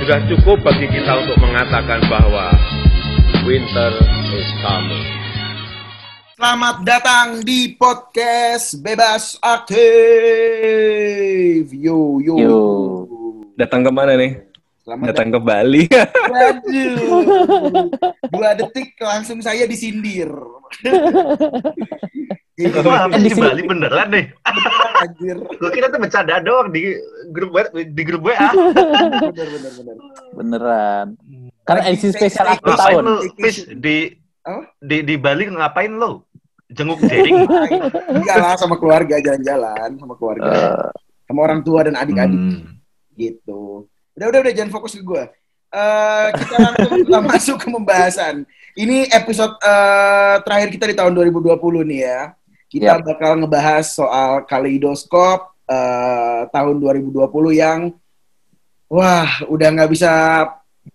Sudah cukup bagi kita untuk mengatakan bahwa winter is coming. Selamat datang di podcast Bebas Aktif. Yo yo. Yo. Datang ke mana nih? Selamat Datang ke Bali. Waduh. Dua detik langsung saya disindir. Eh, Wah, di di Bali beneran deh. Anjir. Gue kira tuh bercanda doang di grup wa- di grup WA. Bener bener bener. Beneran. Karena Lagi edisi spesial akhir tahun. lu, di Apa? di di Bali ngapain lo? Jenguk jaring. Enggak lah sama keluarga jalan-jalan sama keluarga. Eh, Sama orang tua dan adik-adik Hmm. gitu. Udah udah udah jangan fokus ke gue. Eh kita langsung masuk ke pembahasan. Ini episode eh, terakhir kita di tahun 2020 nih ya. Kita Yap. bakal ngebahas soal kaleidoskop eh, tahun 2020 yang wah udah nggak bisa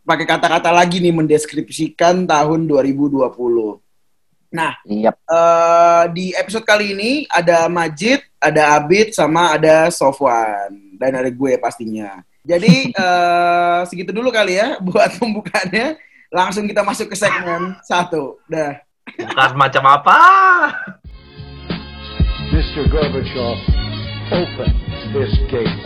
pakai kata-kata lagi nih mendeskripsikan tahun 2020. Nah, Iya. eh, di episode kali ini ada Majid, ada Abid, sama ada Sofwan dan ada gue pastinya. Jadi eh, segitu dulu kali ya buat pembukaannya. Langsung kita masuk ke segmen satu. Dah. Bukan macam apa? Mr. Gorbachev, open this gate.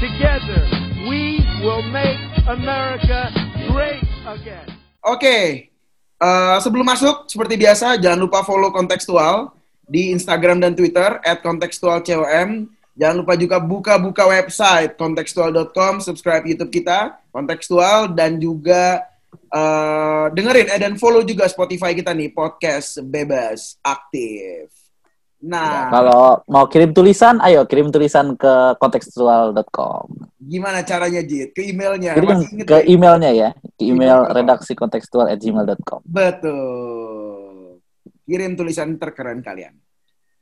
Together, we will make America great again. Oke, eh, sebelum masuk seperti biasa jangan lupa follow kontekstual di Instagram dan Twitter @kontekstualcom. Jangan lupa juga buka-buka website kontekstual.com, subscribe YouTube kita kontekstual dan juga eh, dengerin eh, dan follow juga Spotify kita nih podcast bebas aktif. Nah, Kalau mau kirim tulisan, ayo kirim tulisan ke kontekstual.com. gimana caranya Jit? Ke emailnya? Kirim ke ya? emailnya ya, ke email redaksi kontekstual@gmail.com. Betul. Kirim tulisan terkeren kalian.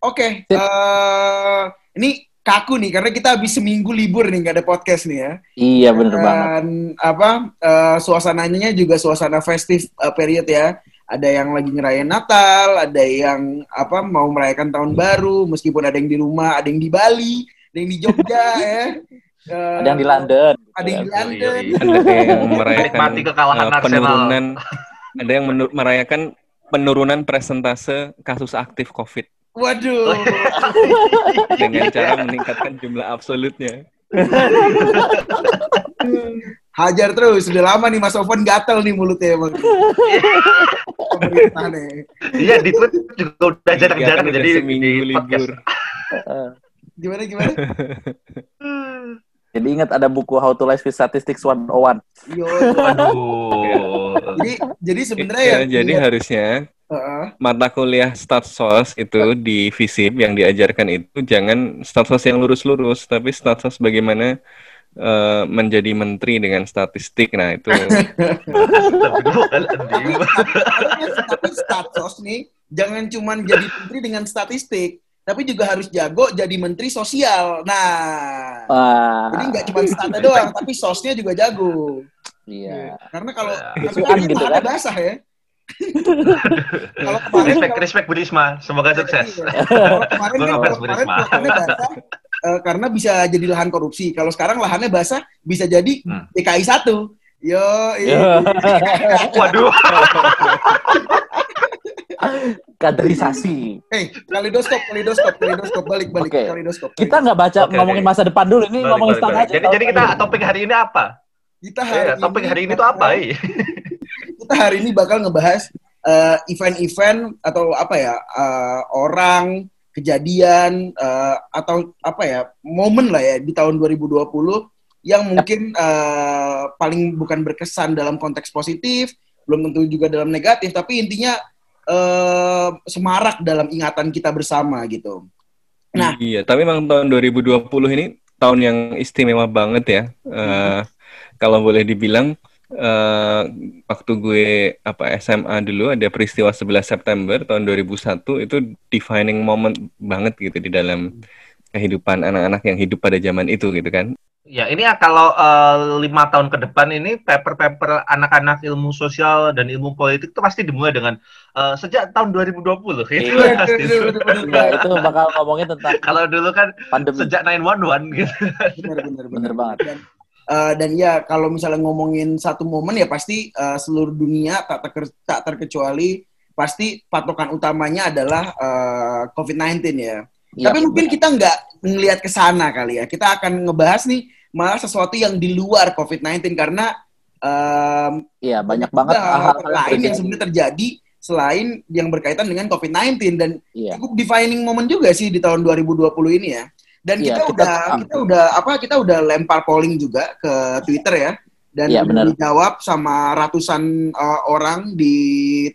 Oke, Sip. eh, ini kaku nih karena kita habis seminggu libur nih nggak ada podcast nih ya. Iya bener banget. Dan apa eh, suasananya juga suasana festif eh, period ya. Ada yang lagi ngerayain Natal, ada yang apa mau merayakan tahun baru, meskipun ada yang di rumah, ada yang di Bali, ada yang di Jogja ya. Eh, Ada yang di London. Ada yang di Yoi, London. yoi. ada yang merayakan kekalahan uh, Arsenal. penurunan. Ada yang merayakan penurunan presentase kasus aktif COVID Waduh. dengan cara meningkatkan jumlah absolutnya. Hajar terus, sudah lama nih Mas Ovan gatel nih mulutnya emang. Pemerintah nih. Iya di Twitter juga udah jarang-jarang jadi udah seminggu libur. Eh, Gimana gimana? Jadi ingat ada buku How to Life with Statistics 101. Yo. Aduh. Jadi jadi sebenarnya Ya, yang jadi harusnya Heeh. mata kuliah statsos itu di FISIP yang diajarkan itu jangan statsos yang lurus-lurus, tapi statsos bagaimana eh, menjadi menteri dengan statistik. Nah, itu tapi, status nih jangan cuman jadi menteri dengan statistik, tapi juga harus jago jadi menteri sosial. Nah, Wah. jadi nggak cuma statnya doang, tapi sosnya juga jago. Iya. Karena kalau Ya. tapi Isuan ini gitu kan. basah ya. Kalau kemarin Respect, kalau- respect Bu Risma. Semoga sukses. Iya. Kalau kemarin kan kalau kemarin Burisma. lahannya basah eh, karena bisa jadi lahan korupsi. Kalau sekarang lahannya basah bisa jadi Hmm. DKI 1. Yo, Ya. iya. Waduh. Kaderisasi. Hey, kalidoskop, kalidoskop, kalidoskop, balik, balik, Oke. kalidoskop. Kita nggak baca Oke, ngomongin oke. masa depan dulu, ini Balik, ngomongin balik, balik. aja. Jadi jadi kita topik hari ini apa? Kita hari Iya, topik hari ini tuh apa? Kita hari ini bakal ngebahas eh, event-event atau apa ya eh, orang kejadian eh, atau apa ya momen lah ya di tahun 2020 yang mungkin eh, paling bukan berkesan dalam konteks positif, belum tentu juga dalam negatif, tapi intinya eh, semarak dalam ingatan kita bersama gitu. Nah. Iya, tapi memang tahun 2020 ini tahun yang istimewa banget ya. Eh, kalau boleh dibilang eh, waktu gue apa SMA dulu ada peristiwa 11 September tahun 2001 itu defining moment banget gitu di dalam kehidupan anak-anak yang hidup pada zaman itu gitu kan. Ya, ini ya kalau eh, lima tahun ke depan ini paper-paper anak-anak ilmu sosial dan ilmu politik itu pasti dimulai dengan eh, sejak tahun 2020 gitu. Iya. Pasti. Ya, itu bakal ngomongin tentang Kalau dulu kan pandemi. sejak 911 gitu. bener bener Bener banget. dan eh, dan ya kalau misalnya ngomongin satu momen ya pasti eh, seluruh dunia tak terke- tak terkecuali pasti patokan utamanya adalah eh, COVID-19 ya. Iya, Tapi mungkin benar. kita nggak ngelihat ke sana kali ya. Kita akan ngebahas nih malah sesuatu yang di luar COVID-19 karena em, Iya, banyak banget hal hal-hal lain yang sebenarnya terjadi selain yang berkaitan dengan COVID-19 dan Iya. cukup defining moment juga sih di tahun 2020 ini ya. Dan Iya, kita, kita- udah ah. kita udah apa kita udah lempar polling juga ke Twitter ya. Dan udah benar. dijawab sama ratusan uh, orang di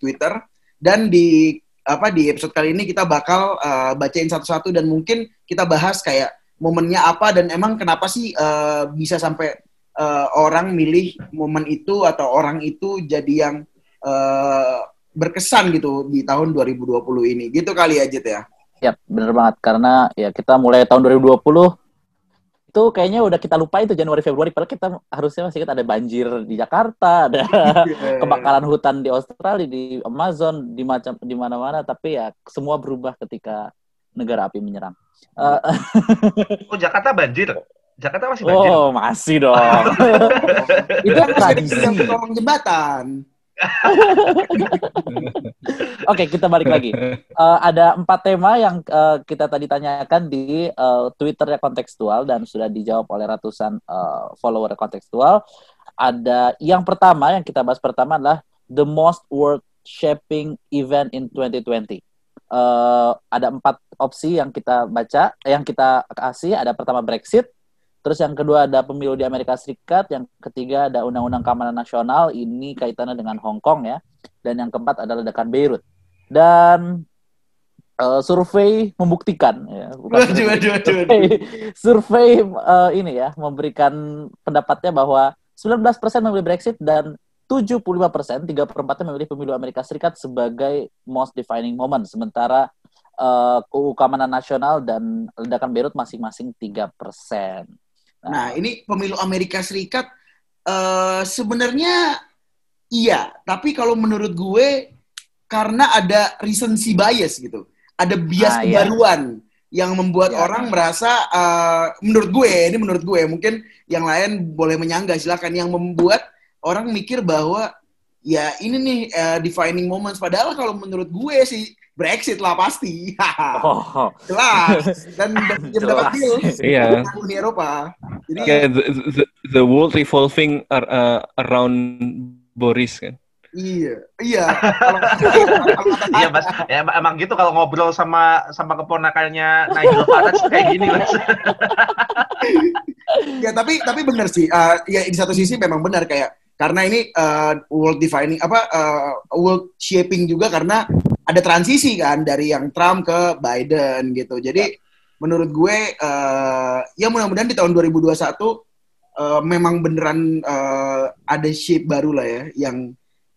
Twitter dan di apa di episode kali ini kita bakal uh, bacain satu-satu dan mungkin kita bahas kayak momennya apa dan emang kenapa sih uh, bisa sampai uh, orang milih momen itu atau orang itu jadi yang uh, berkesan gitu di tahun 2020 ini. Gitu kali ya, Jet ya. Ya, bener banget. Karena ya kita mulai tahun 2020 itu kayaknya udah kita lupa itu Januari Februari padahal kita harusnya masih ingat ada banjir di Jakarta, ada kebakaran hutan di Australia, di Amazon, di macam di mana-mana tapi ya semua berubah ketika negara api menyerang. Eh, Oh, Jakarta banjir. Jakarta masih banjir. oh, masih dong. itu ada tradisi. yang jembatan. Oke, kita balik lagi. Eh, ada empat tema yang eh, kita tadi tanyakan di eh, Twitternya kontekstual dan sudah dijawab oleh ratusan eh, follower kontekstual. Ada yang pertama yang kita bahas pertama adalah the most world shaping event in 2020. Eh, ada empat opsi yang kita baca, yang kita kasih. Ada pertama Brexit, terus yang kedua ada pemilu di Amerika Serikat, yang ketiga ada Undang-Undang Keamanan Nasional. Ini kaitannya dengan Hong Kong ya dan yang keempat adalah ledakan Beirut. Dan eh, survei membuktikan ya, bukan Waduh, waduh, waduh, waduh. survei, survei eh, ini ya memberikan pendapatnya bahwa 19% memilih Brexit dan 75% tiga perempatnya memilih pemilu Amerika Serikat sebagai most defining moment sementara eh, UU Keamanan Nasional dan ledakan Beirut masing-masing 3%. Nah, ini pemilu Amerika Serikat eh sebenarnya iya, tapi kalau menurut gue karena ada recency bias gitu. Ada bias Ah, iya. kebaruan yang membuat Iya. orang merasa eh, menurut gue, ini menurut gue, mungkin yang lain boleh menyanggah silakan yang membuat orang mikir bahwa ya ini nih eh, defining moments padahal kalau menurut gue sih Brexit lah pasti. Oh, Jelas dan dan dia mendapat deal Iya. dengan Uni Eropa. Jadi Kayak the, the, the world revolving ar- uh, around Boris kan. Iya, iya. Iya, Mas. Ya, em- emang gitu kalau ngobrol sama sama keponakannya Nigel Farage kayak gini, Mas. ya tapi tapi benar sih. Eh, ya di satu sisi memang benar kayak karena ini eh, world defining apa eh, world shaping juga karena ada transisi kan dari yang Trump ke Biden gitu. Jadi menurut gue eh, ya mudah-mudahan di tahun 2021 eh, memang beneran eh, ada shape baru lah ya yang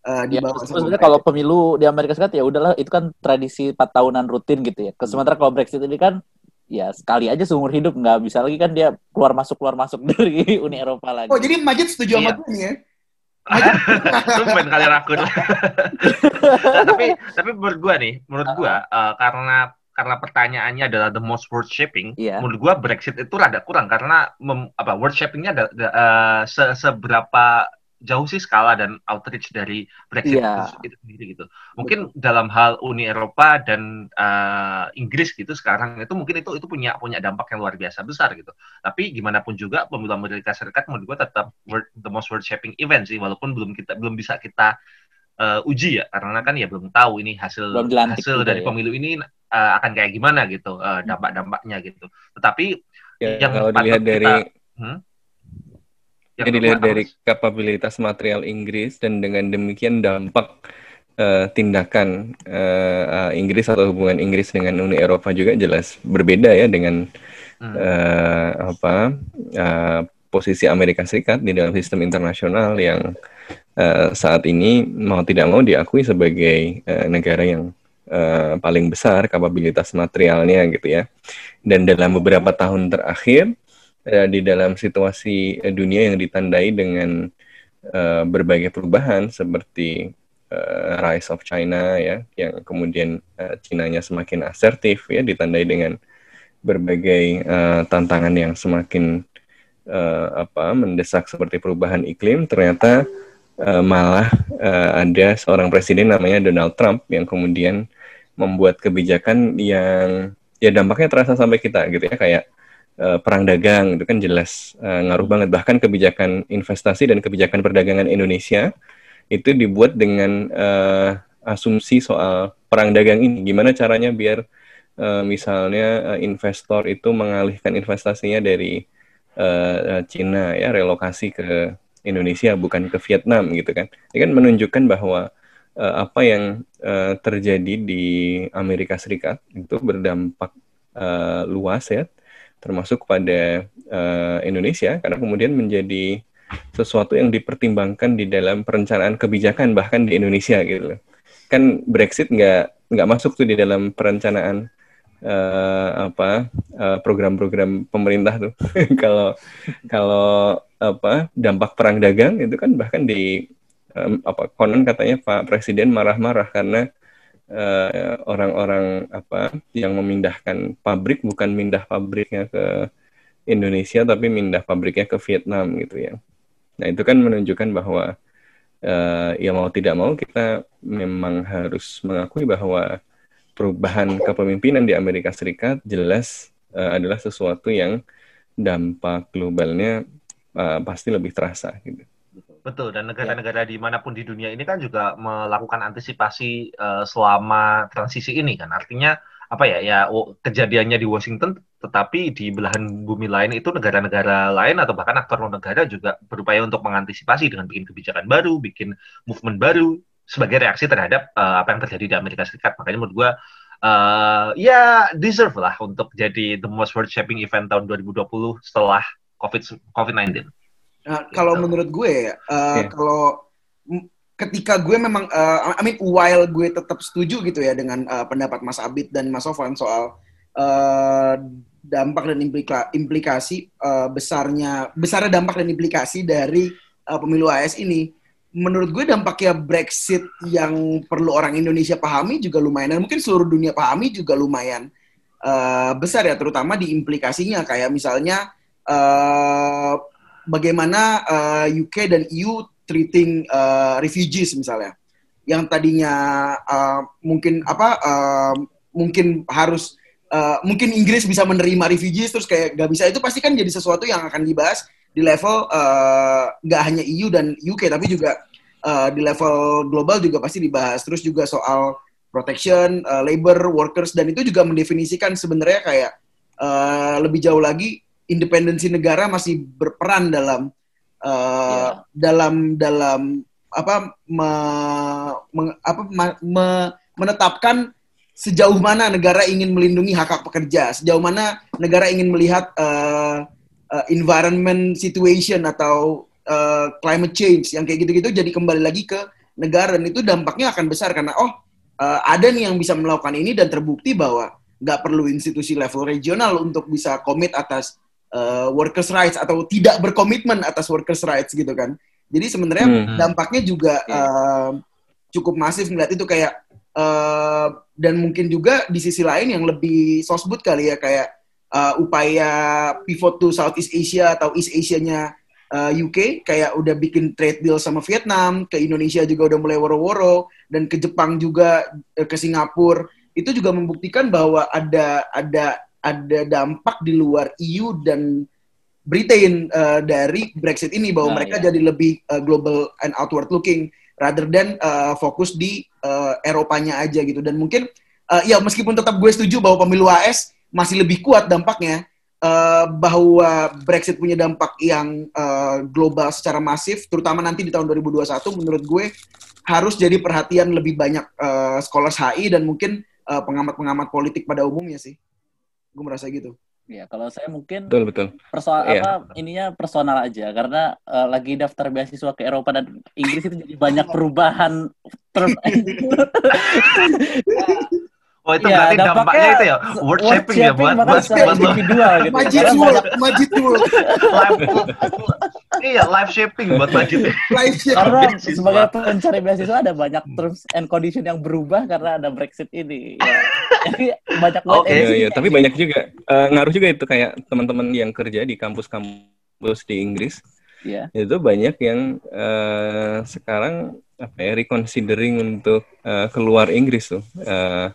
Ya, dibawa sama sebenarnya kalau pemilu di Amerika Serikat ya udahlah itu kan tradisi empat tahunan rutin gitu ya. Sementara kalau Brexit ini kan ya sekali aja seumur hidup nggak bisa lagi kan dia keluar masuk keluar masuk dari Uni Eropa lagi. Oh, jadi Majid setuju sama Iya. gue nih ya? Tumben kali rakun. Nah, tapi tapi menurut gua nih, menurut gua eh, karena karena pertanyaannya adalah the most world shaping, Iya. menurut gua Brexit itu rada kurang karena mem- apa world shapingnya ada, ada, eh, se- seberapa jauh sih skala dan outreach dari Brexit Iya. itu, sendiri gitu. Mungkin dalam hal Uni Eropa dan eh, Inggris gitu sekarang itu mungkin itu itu punya punya dampak yang luar biasa besar gitu. Tapi gimana pun juga pemilu Amerika Serikat menurut gua tetap world- the most world shaping event sih walaupun belum kita belum bisa kita eh, uji ya karena kan ya belum tahu ini hasil hasil dari ya. pemilu ini eh, akan kayak gimana gitu eh, dampak-dampaknya gitu. Tetapi Ya, Yang kalau dilihat kita- dari hmm? Ya, dilihat dari kapabilitas material Inggris dan dengan demikian dampak eh, tindakan eh, eh, Inggris atau hubungan Inggris dengan Uni Eropa juga jelas berbeda ya dengan Hmm. eh, apa eh, posisi Amerika Serikat di dalam sistem internasional yang uh, saat ini mau tidak mau diakui sebagai uh, negara yang uh, paling besar kapabilitas materialnya gitu ya. Dan dalam beberapa tahun terakhir uh, di dalam situasi uh, dunia yang ditandai dengan uh, berbagai perubahan seperti uh, rise of China ya, yang kemudian uh, Cina-nya semakin asertif ya, ditandai dengan berbagai uh, tantangan yang semakin uh, apa mendesak seperti perubahan iklim. Ternyata uh, malah uh, ada seorang presiden namanya Donald Trump yang kemudian membuat kebijakan yang ya dampaknya terasa sampai kita gitu ya kayak uh, perang dagang itu kan jelas uh, ngaruh banget bahkan kebijakan investasi dan kebijakan perdagangan Indonesia itu dibuat dengan uh, asumsi soal perang dagang ini gimana caranya biar uh, misalnya uh, investor itu mengalihkan investasinya dari uh, Cina ya relokasi ke Indonesia bukan ke Vietnam gitu kan. Ini kan menunjukkan bahwa uh, apa yang uh, terjadi di Amerika Serikat itu berdampak uh, luas ya termasuk pada uh, Indonesia karena kemudian menjadi sesuatu yang dipertimbangkan di dalam perencanaan kebijakan bahkan di Indonesia gitu. Kan Brexit nggak nggak masuk tuh di dalam perencanaan uh, apa uh, program-program pemerintah tuh. Kalau kalau apa dampak perang dagang itu kan bahkan di um, apa konon katanya Pak Presiden marah-marah karena uh, orang-orang apa yang memindahkan pabrik bukan mindah pabriknya ke Indonesia tapi mindah pabriknya ke Vietnam gitu ya. Nah itu kan menunjukkan bahwa uh, ya mau tidak mau kita memang harus mengakui bahwa perubahan kepemimpinan di Amerika Serikat jelas uh, adalah sesuatu yang dampak globalnya uh, pasti lebih terasa gitu. Betul, dan negara-negara ya. di mana pun di dunia ini kan juga melakukan antisipasi uh, selama transisi ini kan. Artinya apa ya, ya kejadiannya di Washington, tetapi di belahan bumi lain itu negara-negara lain atau bahkan aktor non negara juga berupaya untuk mengantisipasi dengan bikin kebijakan baru, bikin movement baru, sebagai reaksi terhadap uh, apa yang terjadi di Amerika Serikat. Makanya menurut gue uh, ya deserve lah untuk jadi the most world shaping event tahun 2020 setelah COVID COVID-19. Nah, gitu. kalau menurut gue uh, yeah. kalau ketika gue memang uh, I mean while gue tetap setuju gitu ya dengan uh, pendapat Mas Abid dan Mas Sofwan soal uh, dampak dan implika, implikasi uh, besarnya besarnya dampak dan implikasi dari uh, pemilu AS ini menurut gue dampaknya Brexit yang perlu orang Indonesia pahami juga lumayan dan mungkin seluruh dunia pahami juga lumayan uh, besar ya terutama di implikasinya kayak misalnya uh, bagaimana uh, eh, UK dan EU treating uh, refugees misalnya. Yang tadinya uh, mungkin apa uh, mungkin harus uh, mungkin Inggris bisa menerima refugees terus kayak gak bisa itu pasti kan jadi sesuatu yang akan dibahas di level uh, nggak hanya EU dan UK tapi juga uh, di level global juga pasti dibahas. Terus juga soal protection uh, labor workers dan itu juga mendefinisikan sebenarnya kayak uh, lebih jauh lagi independensi negara masih berperan dalam uh, yeah. dalam dalam apa me, me, apa me, me, menetapkan sejauh mana negara ingin melindungi hak hak pekerja sejauh mana negara ingin melihat uh, uh, environment situation atau uh, climate change yang kayak gitu-gitu jadi kembali lagi ke negara dan itu dampaknya akan besar karena oh uh, ada nih yang bisa melakukan ini dan terbukti bahwa nggak perlu institusi level regional untuk bisa komit atas uh, workers rights atau tidak berkomitmen atas workers rights gitu kan. Jadi sebenarnya hmm. dampaknya juga uh, cukup masif melihat itu kayak uh, dan mungkin juga di sisi lain yang lebih sosbud kali ya kayak uh, upaya pivot to Southeast Asia atau East Asia-nya uh, UK kayak udah bikin trade deal sama Vietnam, ke Indonesia juga udah mulai woro-woro dan ke Jepang juga uh, ke Singapura. Itu juga membuktikan bahwa ada ada ada dampak di luar EU dan Britain uh, dari Brexit ini bahwa nah, mereka iya. jadi lebih uh, global and outward looking rather than uh, fokus di uh, Eropanya aja gitu dan mungkin uh, ya meskipun tetap gue setuju bahwa pemilu AS masih lebih kuat dampaknya uh, bahwa Brexit punya dampak yang uh, global secara masif, terutama nanti di tahun 2021, menurut gue harus jadi perhatian lebih banyak uh, scholars HI dan mungkin pengamat pengamat-pengamat politik pada umumnya sih. Gue merasa gitu. Ya, kalau saya mungkin Betul betul. persoal Iya. apa ininya personal aja karena eh, lagi daftar beasiswa ke Eropa dan Inggris itu jadi banyak perubahan term Oh itu Iya, berarti dampaknya dampaknya itu ya word shaping ya buat buat buat lo individual gitu. Majid World, banyak- Majid World, live iya live shaping buat budget. live share. karena sebagai pencari beasiswa ada banyak terms and condition yang berubah karena ada Brexit ini. Ya. Jadi banyak banget Oke. Iya, edisinya iya, tapi banyak juga eh, ngaruh juga itu kayak teman-teman yang kerja di kampus-kampus di Inggris Iya. itu banyak yang eh, sekarang apa ya reconsidering untuk eh, keluar Inggris tuh eh,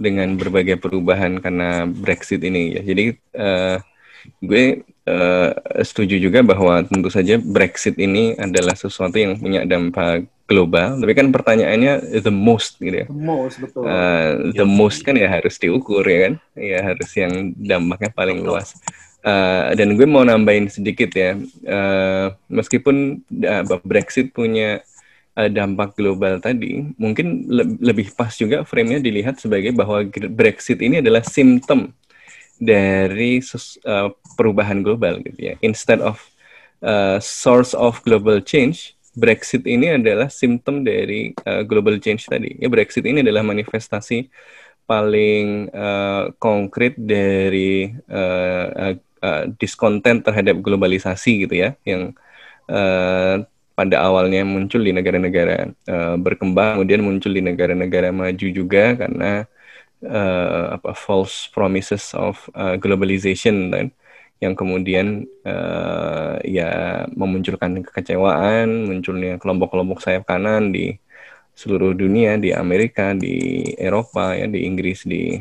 dengan berbagai perubahan karena Brexit ini ya. Jadi eh, gue eh, setuju juga bahwa tentu saja Brexit ini adalah sesuatu yang punya dampak global. Tapi kan pertanyaannya the most gitu ya. The most betul. Uh, the most kan ya harus diukur ya kan ya harus yang dampaknya paling luas Uh, dan gue mau nambahin sedikit ya Uh, meskipun uh, Brexit punya uh, dampak global tadi mungkin le- lebih pas juga frame-nya dilihat sebagai bahwa Brexit ini adalah simptom dari uh, perubahan global gitu ya instead of uh, source of global change Brexit ini adalah simptom dari uh, global change tadi. Ya Brexit ini adalah manifestasi paling uh, konkret dari uh, uh, uh, discontent terhadap globalisasi gitu ya, yang uh, pada awalnya muncul di negara-negara uh, berkembang, kemudian muncul di negara-negara maju juga karena uh, apa false promises of uh, globalization kan yang kemudian eh, ya memunculkan kekecewaan, munculnya kelompok-kelompok sayap kanan di seluruh dunia, di Amerika, di Eropa, ya di Inggris, di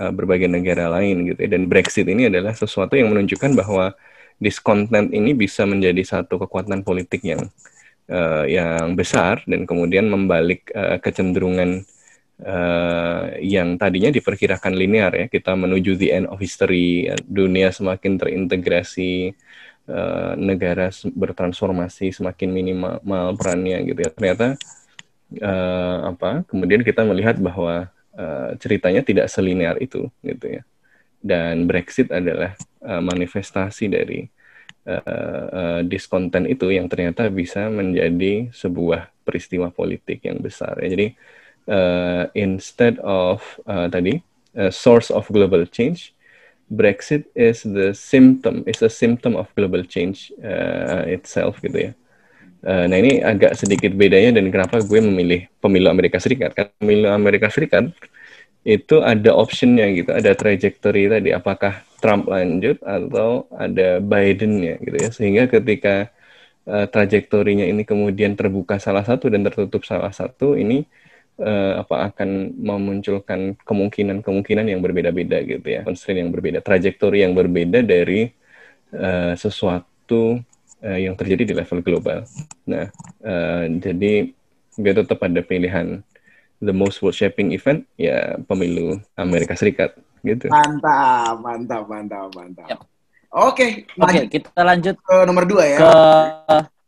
eh, berbagai negara lain gitu. ya. Dan Brexit ini adalah sesuatu yang menunjukkan bahwa discontent ini bisa menjadi satu kekuatan politik yang eh, yang besar dan kemudian membalik eh, kecenderungan eh, yang tadinya diperkirakan linear ya kita menuju the end of history dunia semakin terintegrasi eh, negara bertransformasi semakin minimal perannya gitu ya. Ternyata eh, apa kemudian kita melihat bahwa eh, ceritanya tidak selinear itu gitu ya. Dan Brexit adalah eh, manifestasi dari eh, eh, discontent itu yang ternyata bisa menjadi sebuah peristiwa politik yang besar ya. Jadi uh, instead of uh, tadi uh, source of global change, Brexit is the symptom, is a symptom of global change uh, itself gitu ya. Uh, nah ini agak sedikit bedanya dan kenapa gue memilih pemilu Amerika Serikat. Karena pemilu Amerika Serikat itu ada optionnya gitu, ada trajectory tadi. Apakah Trump lanjut atau ada Biden-nya gitu ya. Sehingga ketika uh, trajektorinya ini kemudian terbuka salah satu dan tertutup salah satu, ini eh, apa akan memunculkan kemungkinan-kemungkinan yang berbeda-beda gitu ya, constraint yang berbeda, trajektori yang berbeda dari eh, sesuatu eh, yang terjadi di level global. Nah, eh, jadi gue tetap ada pilihan the most world shaping event ya pemilu Amerika Serikat gitu. Mantap, mantap, mantap, mantap. Yap. Oke, Oke, lanjut kita lanjut ke nomor dua ya. ke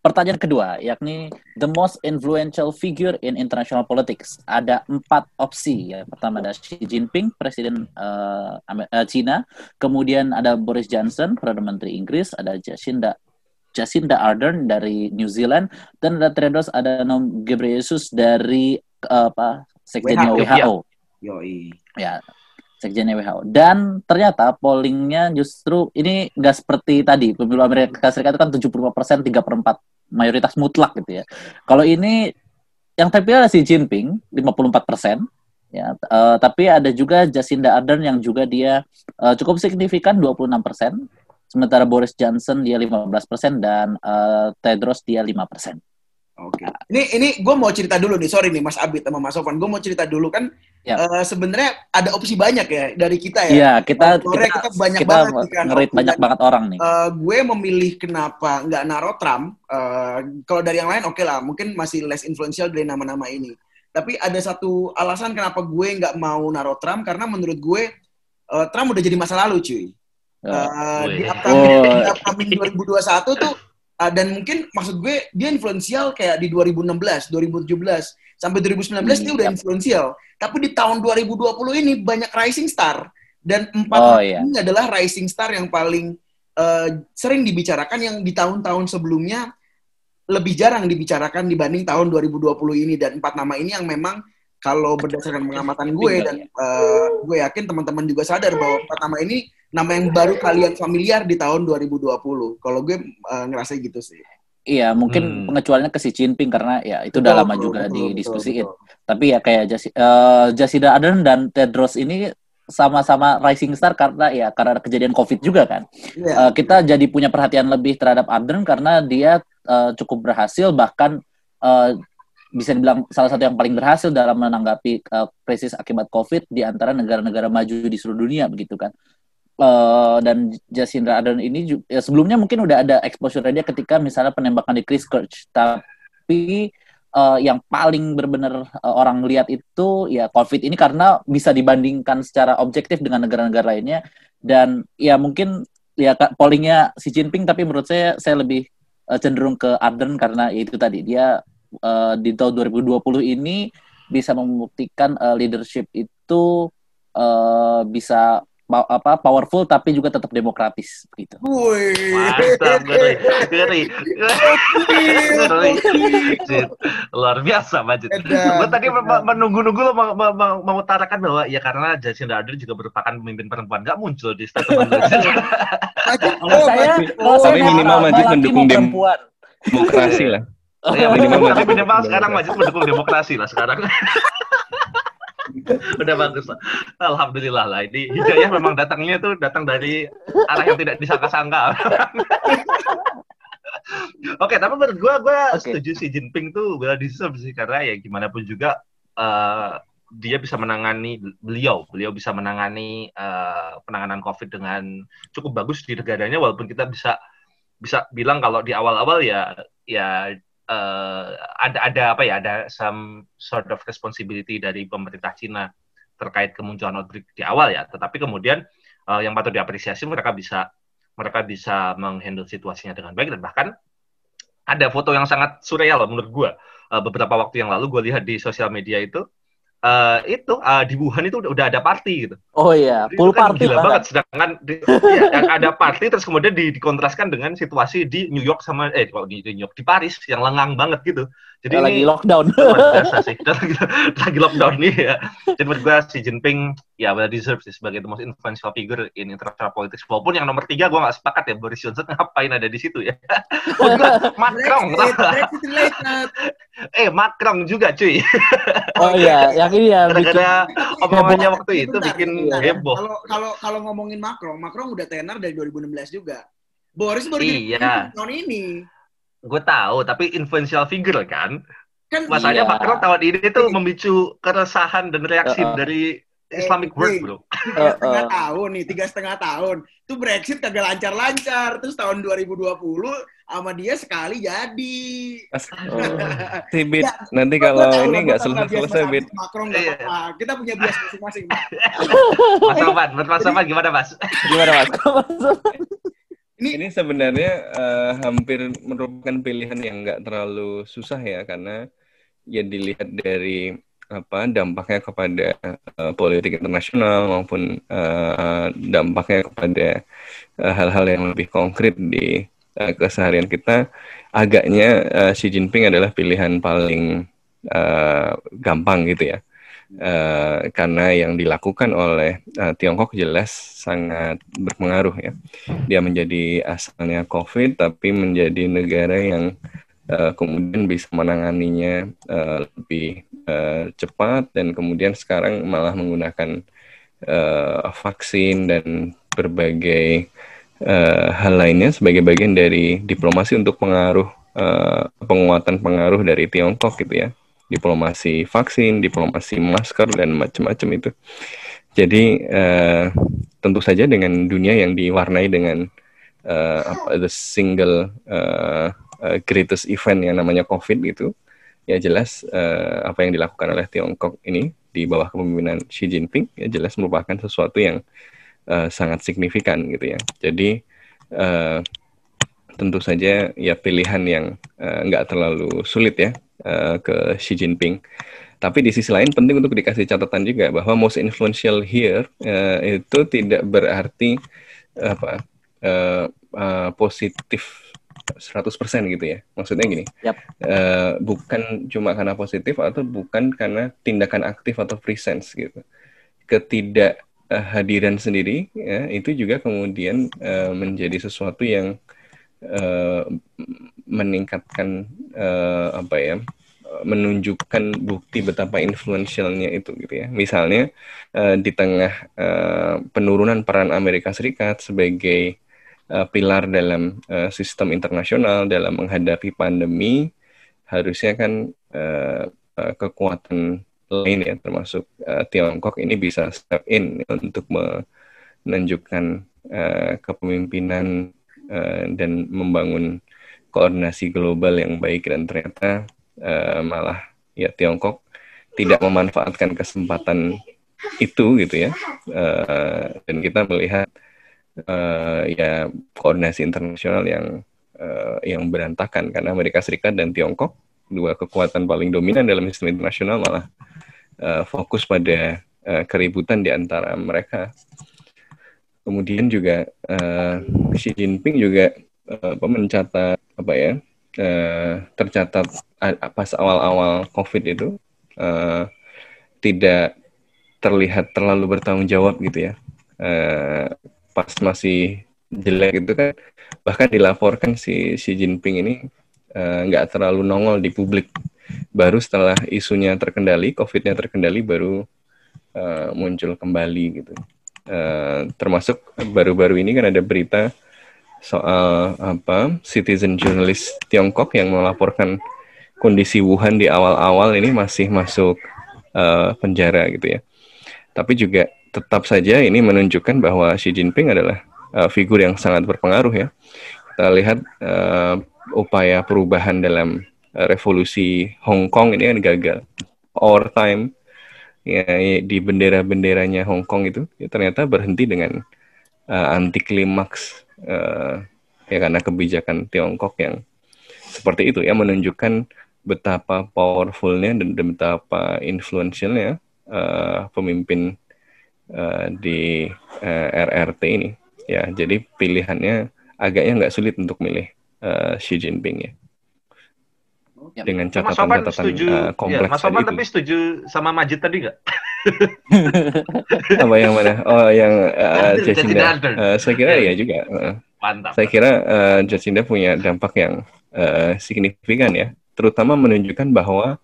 pertanyaan kedua, yakni the most influential figure in international politics. Ada empat opsi. Ya. Pertama ada Xi Jinping, Presiden eh, Amer- eh, Cina. Kemudian ada Boris Johnson, Perdana Menteri Inggris. Ada Jacinda Jacinda Ardern dari New Zealand. Dan ada Tedros Adhanom Ghebreyesus dari eh, apa? Sekjennya WHO. WHO. Yoi. ya sekjennya WHO dan ternyata pollingnya justru ini nggak seperti tadi pemilu Amerika Serikat itu kan 75% 3 per 4 mayoritas mutlak gitu ya. Kalau ini yang terpilih adalah Xi Jinping 54% ya. Eh, tapi ada juga Jacinda Ardern yang juga dia eh, cukup signifikan 26% sementara Boris Johnson dia 15% dan eh, Tedros dia 5% Oke. Ini ini gue mau cerita dulu nih, sorry nih Mas Abid sama Mas Sofan. Gue mau cerita dulu kan. Yap. eh, Sebenarnya ada opsi banyak ya dari kita ya. Iya, kita Korea kita, kita banyak kita banget kan ngerit banyak banget orang nih. eh, gue memilih kenapa nggak naro Trump. Eh, kalau dari yang lain oke lah, mungkin masih less influential dari nama-nama ini. Tapi ada satu alasan kenapa gue nggak mau naro Trump karena menurut gue eh, Trump udah jadi masa lalu cuy. Eh, di Wih. upcoming, Oh. di upcoming 2021 tuh uh, dan mungkin maksud gue dia influensial kayak di 2016, 2017 sampai 2019 dia udah Iya. influensial. Tapi di tahun 2020 ini banyak rising star Dan empat Oh, iya. ini adalah rising star yang paling eh, sering dibicarakan yang di tahun-tahun sebelumnya lebih jarang dibicarakan dibanding tahun 2020 ini dan empat nama ini yang memang kalau berdasarkan pengamatan gue dan eh, gue yakin teman-teman juga sadar bahwa empat nama ini nama yang baru kalian familiar di tahun 2020. Kalau gue eh, ngerasa gitu sih. Iya, mungkin Hmm. pengecualiannya ke si Jinping karena ya itu udah lama betul, juga betul, didiskusiin. betul, betul. Tapi ya kayak Jasi, eh, Jacinda Ardern dan Tedros ini sama-sama rising star karena ya karena kejadian COVID juga kan. Iya. Eh, kita jadi punya perhatian lebih terhadap Ardern karena dia eh, cukup berhasil bahkan eh, bisa dibilang salah satu yang paling berhasil dalam menanggapi eh, krisis akibat COVID di antara negara-negara maju di seluruh dunia begitu kan. Eh, dan Jacinda Ardern ini ya sebelumnya mungkin udah ada exposure dia ketika misalnya penembakan di Christchurch tapi eh, yang paling benar-benar eh, orang lihat itu ya COVID ini karena bisa dibandingkan secara objektif dengan negara-negara lainnya. Dan ya mungkin ya pollingnya si Jinping tapi menurut saya saya lebih eh, cenderung ke Ardern karena ya itu tadi. Dia eh, di tahun 2020 ini bisa membuktikan eh, leadership itu eh, bisa apa powerful tapi juga tetap demokratis gitu. Wih. Mantap, ngeri, ngeri, ngeri. Majid. Luar biasa, Majid. Gue tadi menunggu-nunggu lo mau, mau, bahwa ya karena Jacinda Ardern juga merupakan pemimpin perempuan nggak muncul di statement Kalau oh, saya kalau Oh, saya Tapi mau minimal Majid mendukung. Demokrasi lah. Ya, Minimal minimal, sekarang. Majid mendukung demokrasi lah sekarang. Udah bagus lah. Alhamdulillah lah. Ini hidayah memang datangnya tuh datang dari arah yang tidak disangka-sangka. Oke, tapi menurut gue, gue Oke. setuju si Jinping tuh well deserved sih karena ya gimana pun juga eh, dia bisa menangani beliau, beliau bisa menangani eh, penanganan COVID dengan cukup bagus di negaranya walaupun kita bisa bisa bilang kalau di awal-awal ya ya eh, ada ada apa ya ada some sort of responsibility dari pemerintah Cina terkait kemunculan outbreak di awal ya. Tetapi kemudian eh, yang patut diapresiasi mereka bisa mereka bisa menghandle situasinya dengan baik dan bahkan ada foto yang sangat surreal menurut gua. Eh, beberapa waktu yang lalu gue lihat di sosial media itu eh, itu eh, di Wuhan itu udah, udah ada party gitu Oh iya, jadi pool itu kan party gila banget. banget. Sedangkan di, yang ada party terus kemudian di, dikontraskan dengan situasi di New York sama eh kalau di, di New York di Paris yang lengang banget gitu. Jadi Ya, ini lagi lockdown. biasa sih. lagi, lagi lockdown nih ya. Jadi menurut gue si Jinping ya well deserved sih sebagai the most influential figure in international politics. Walaupun yang nomor tiga gue nggak sepakat ya Boris Johnson ngapain ada di situ ya. Macron, eh Macron juga cuy. Oh iya, yang ini ya Gara-gara omongannya waktu itu Bentar, bikin bentar. heboh. Kalau kalau kalau ngomongin Macron, Macron udah tenar dari 2016 juga. Boris baru Iya. jadi tahun ini. Gue tahu, tapi influential figure kan. Kan Masanya Iya. Macron tahun ini tuh memicu keresahan dan reaksi Uh-uh. dari Eh, Islamic eh, world, bro. tiga setengah Uh-uh. tahun nih, tiga setengah tahun. Itu Brexit kagak lancar-lancar. Terus tahun 2020 sama dia sekali jadi. Oh. Tibit, Ya, nanti kalau tahu ini nggak selesai-selesai, Bit. Macron nggak Iya. apa-apa. Kita punya bias masing-masing. Mas. Menurut Mas Roman gimana, Mas? Gimana Mas? Ini sebenarnya eh, hampir merupakan pilihan yang nggak terlalu susah ya karena ya dilihat dari apa dampaknya kepada eh, politik internasional maupun eh, dampaknya kepada hal-hal yang lebih konkret di eh, keseharian kita. Agaknya eh, Xi Jinping adalah pilihan paling eh, gampang gitu ya Eh, karena yang dilakukan oleh eh, Tiongkok jelas sangat berpengaruh ya. Dia menjadi asalnya COVID tapi menjadi negara yang eh, kemudian bisa menanganinya eh, lebih eh, cepat dan kemudian sekarang malah menggunakan eh, vaksin dan berbagai eh, hal lainnya sebagai bagian dari diplomasi untuk pengaruh eh, penguatan pengaruh dari Tiongkok gitu ya diplomasi vaksin, diplomasi masker dan macam-macam itu. Jadi eh, tentu saja dengan dunia yang diwarnai dengan eh, apa the single eh, eh, greatest event yang namanya COVID gitu, ya jelas eh, apa yang dilakukan oleh Tiongkok ini di bawah kepemimpinan Xi Jinping ya jelas merupakan sesuatu yang eh, sangat signifikan gitu ya. Jadi eh, tentu saja ya pilihan yang nggak terlalu sulit ya eh, ke Xi Jinping. tapi di sisi lain penting untuk dikasih catatan juga bahwa most influential here uh, itu tidak berarti apa uh, uh, positif 100% gitu ya. Maksudnya gini. Yap. Uh, bukan cuma karena positif atau bukan karena tindakan aktif atau presence gitu. Ketidakhadiran sendiri ya, itu juga kemudian uh, menjadi sesuatu yang uh, meningkatkan uh, apa ya? menunjukkan bukti betapa influentialnya itu gitu ya. Misalnya uh, di tengah uh, penurunan peran Amerika Serikat sebagai uh, pilar dalam uh, sistem internasional dalam menghadapi pandemi harusnya kan uh, uh, kekuatan lain ya termasuk uh, Tiongkok ini bisa step in untuk menunjukkan uh, kepemimpinan uh, dan membangun koordinasi global yang baik dan ternyata uh, malah ya Tiongkok tidak memanfaatkan kesempatan itu gitu ya uh, dan kita melihat uh, ya koordinasi internasional yang uh, yang berantakan karena Amerika Serikat dan Tiongkok dua kekuatan paling dominan dalam sistem internasional malah uh, fokus pada uh, keributan di antara mereka. Kemudian juga uh, Xi Jinping juga uh, mencatat apa ya uh, tercatat pas awal-awal COVID itu uh, tidak terlihat terlalu bertanggung jawab gitu ya. Uh, pas masih jelek itu kan bahkan dilaporkan si Xi Jinping ini eh, nggak uh, terlalu nongol di publik baru setelah isunya terkendali COVID-nya terkendali baru uh, muncul kembali gitu uh, termasuk baru-baru ini kan ada berita soal apa citizen journalist Tiongkok yang melaporkan kondisi Wuhan di awal-awal ini masih masuk uh, penjara gitu ya tapi juga tetap saja ini menunjukkan bahwa Xi Jinping adalah uh, figur yang sangat berpengaruh ya. Kita lihat uh, upaya perubahan dalam uh, revolusi Hong Kong ini kan gagal. Our time ya, di bendera-benderanya Hong Kong itu ya, ternyata berhenti dengan uh, anti klimaks uh, ya karena kebijakan Tiongkok yang seperti itu ya menunjukkan betapa powerfulnya dan betapa influentialnya uh, pemimpin uh, di uh, RRT ini. Ya, jadi pilihannya agaknya nggak sulit untuk milih uh, Xi Jinping ya. Ya. Dengan catatan-catatan uh, kompleks. Ya, Mas Oman tapi setuju sama Majid tadi nggak? Apa yang mana? Oh, yang uh, Jacinda. Uh, saya kira ya juga. Uh, Mantap. Saya kira uh, Jacinda punya dampak yang uh, signifikan ya, terutama menunjukkan bahwa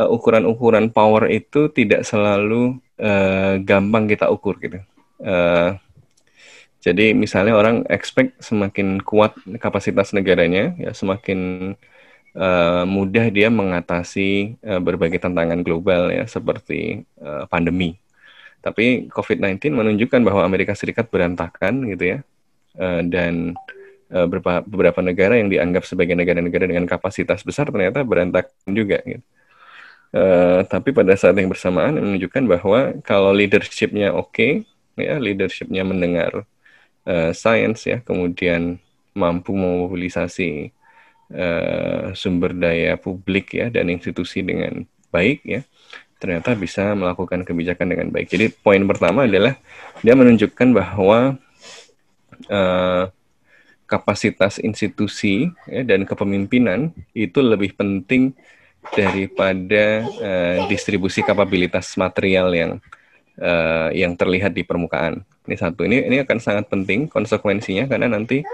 ukuran-ukuran uh, power itu tidak selalu uh, gampang kita ukur gitu. Uh, jadi misalnya orang expect semakin kuat kapasitas negaranya, ya semakin uh, mudah dia mengatasi uh, berbagai tantangan global ya seperti uh, pandemi. Tapi COVID-19 menunjukkan bahwa Amerika Serikat berantakan gitu ya, uh, dan uh, beberapa, beberapa negara yang dianggap sebagai negara-negara dengan kapasitas besar ternyata berantakan juga. Gitu. Uh, tapi pada saat yang bersamaan menunjukkan bahwa kalau leadershipnya oke, okay, ya leadershipnya mendengar uh, sains ya, kemudian mampu memobilisasi uh, sumber daya publik ya dan institusi dengan baik ya, ternyata bisa melakukan kebijakan dengan baik. Jadi poin pertama adalah dia menunjukkan bahwa uh, kapasitas institusi ya, dan kepemimpinan itu lebih penting daripada uh, distribusi kapabilitas material yang uh, yang terlihat di permukaan. Ini satu. Ini ini akan sangat penting konsekuensinya karena nanti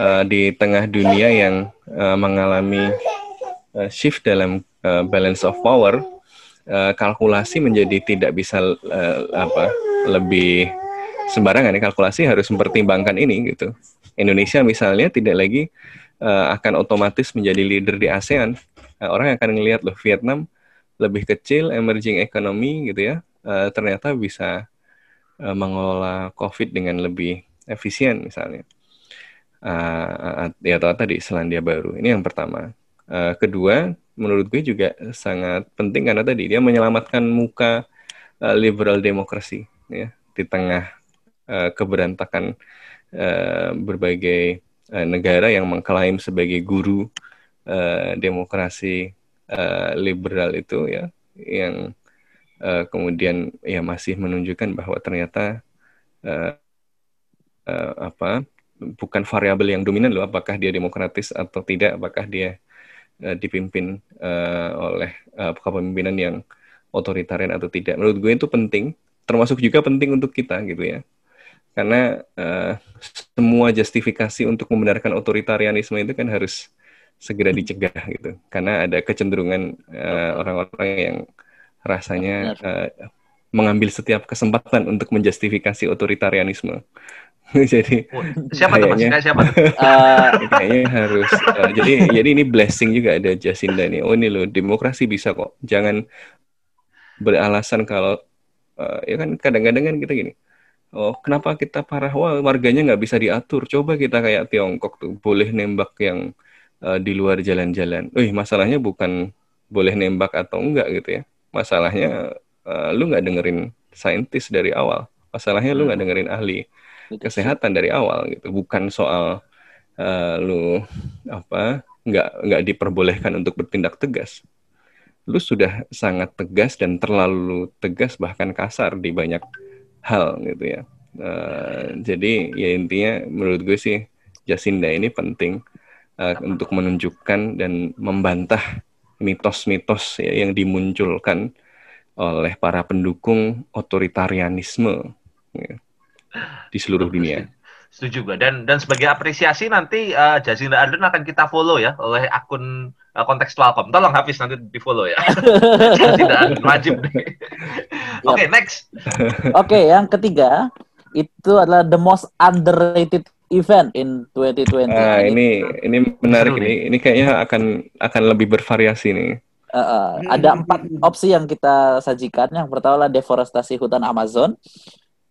uh, di tengah dunia yang uh, mengalami uh, shift dalam uh, balance of power, uh, kalkulasi menjadi tidak bisa uh, apa lebih sembarangan. Ya, kalkulasi harus mempertimbangkan ini gitu. Indonesia misalnya tidak lagi uh, akan otomatis menjadi leader di ASEAN Nah, orang akan ngelihat loh Vietnam lebih kecil, emerging economy gitu ya, uh, ternyata bisa uh, mengelola COVID dengan lebih efisien misalnya. Uh, ya tadi Selandia Baru. Ini yang pertama. Uh, kedua, menurut gue juga sangat penting karena tadi dia menyelamatkan muka uh, liberal demokrasi ya di tengah uh, keberantakan uh, berbagai uh, negara yang mengklaim sebagai guru uh, demokrasi uh, liberal itu ya yang uh, kemudian ya masih menunjukkan bahwa ternyata uh, uh, apa bukan variabel yang dominan loh apakah dia demokratis atau tidak apakah dia uh, dipimpin uh, oleh uh, kepemimpinan yang otoritarian atau tidak. Menurut gue itu penting termasuk juga penting untuk kita gitu ya. Karena uh, semua justifikasi untuk membenarkan otoritarianisme itu kan harus segera dicegah gitu. Karena ada kecenderungan orang-orang uh, yang rasanya uh, mengambil setiap kesempatan untuk menjustifikasi otoritarianisme jadi oh, siapa kayaknya, tuh siapa uh, kayaknya harus uh, jadi jadi ini blessing juga ada Jacinda nih. Oh ini loh demokrasi bisa kok. Jangan beralasan kalau uh, ya kan kadang-kadang kan kita gini oh kenapa kita parah? Wah warganya nggak bisa diatur. Coba kita kayak Tiongkok tuh boleh nembak yang uh, di luar jalan-jalan. Wih masalahnya bukan boleh nembak atau enggak gitu ya. Masalahnya uh, lu nggak dengerin saintis dari awal. Masalahnya lu nggak hmm. dengerin ahli kesehatan dari awal gitu. Bukan soal uh, lu apa nggak nggak diperbolehkan untuk bertindak tegas. Lu sudah sangat tegas dan terlalu tegas bahkan kasar di banyak hal gitu ya. Uh, jadi ya intinya menurut gue sih Jasinda ini penting uh, untuk menunjukkan dan membantah mitos-mitos ya, yang dimunculkan oleh para pendukung otoritarianisme ya, di seluruh dunia. Setuju gue. Dan dan sebagai apresiasi nanti uh, Jacinda Ardern akan kita follow ya oleh akun uh, kontekstualcom. Tolong Hafiz nanti di follow ya. Ardern wajib. Oke okay, next. Oke okay, yang ketiga itu adalah the most underrated event in 2020. Ah, ini ini menarik ini. Ini kayaknya akan akan lebih bervariasi nih. Uh, uh, ada empat opsi yang kita sajikan. Yang pertama adalah deforestasi hutan Amazon.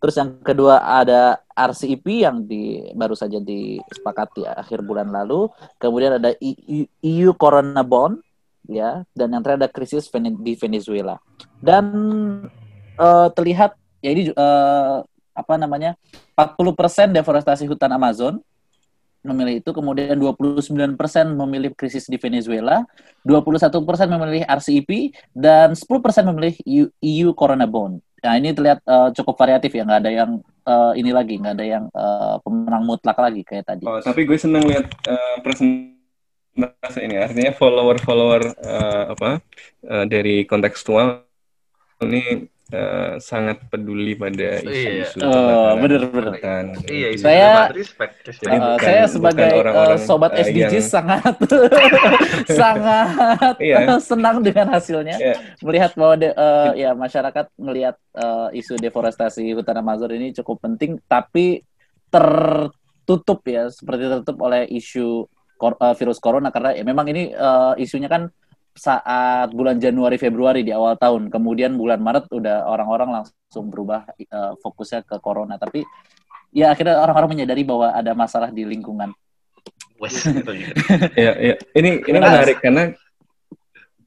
Terus yang kedua ada RCEP yang di baru saja disepakati akhir bulan lalu. Kemudian ada EU, EU Corona Bond, ya. Dan yang terakhir ada krisis di Venezuela. Dan uh, terlihat ya ini uh, apa namanya 40% deforestasi hutan Amazon memilih itu kemudian 29% memilih krisis di Venezuela, 21% memilih RCEP dan 10% memilih EU, EU Corona Bond. Nah, ini terlihat uh, cukup variatif ya, nggak ada yang uh, ini lagi, nggak ada yang uh, pemenang mutlak lagi kayak tadi. Oh, tapi gue senang lihat uh, presentasi ini, artinya follower-follower uh, apa uh, dari kontekstual ini uh, sangat peduli pada iya. isu-isu iya. oh, bener bener iya, saya respect, respect. Uh, saya sebagai orang -orang, uh, sobat uh, SDGs yang... sangat sangat iya. senang dengan hasilnya yeah. melihat bahwa de, uh, ya masyarakat melihat uh, isu deforestasi hutan Amazon ini cukup penting tapi tertutup ya seperti tertutup oleh isu kor uh, virus corona karena ya memang ini uh, isunya kan saat bulan Januari Februari di awal tahun. Kemudian bulan Maret udah orang-orang langsung berubah uh, fokusnya ke corona. Tapi ya akhirnya orang-orang menyadari bahwa ada masalah di lingkungan. Ya, ya. ini ini menarik karena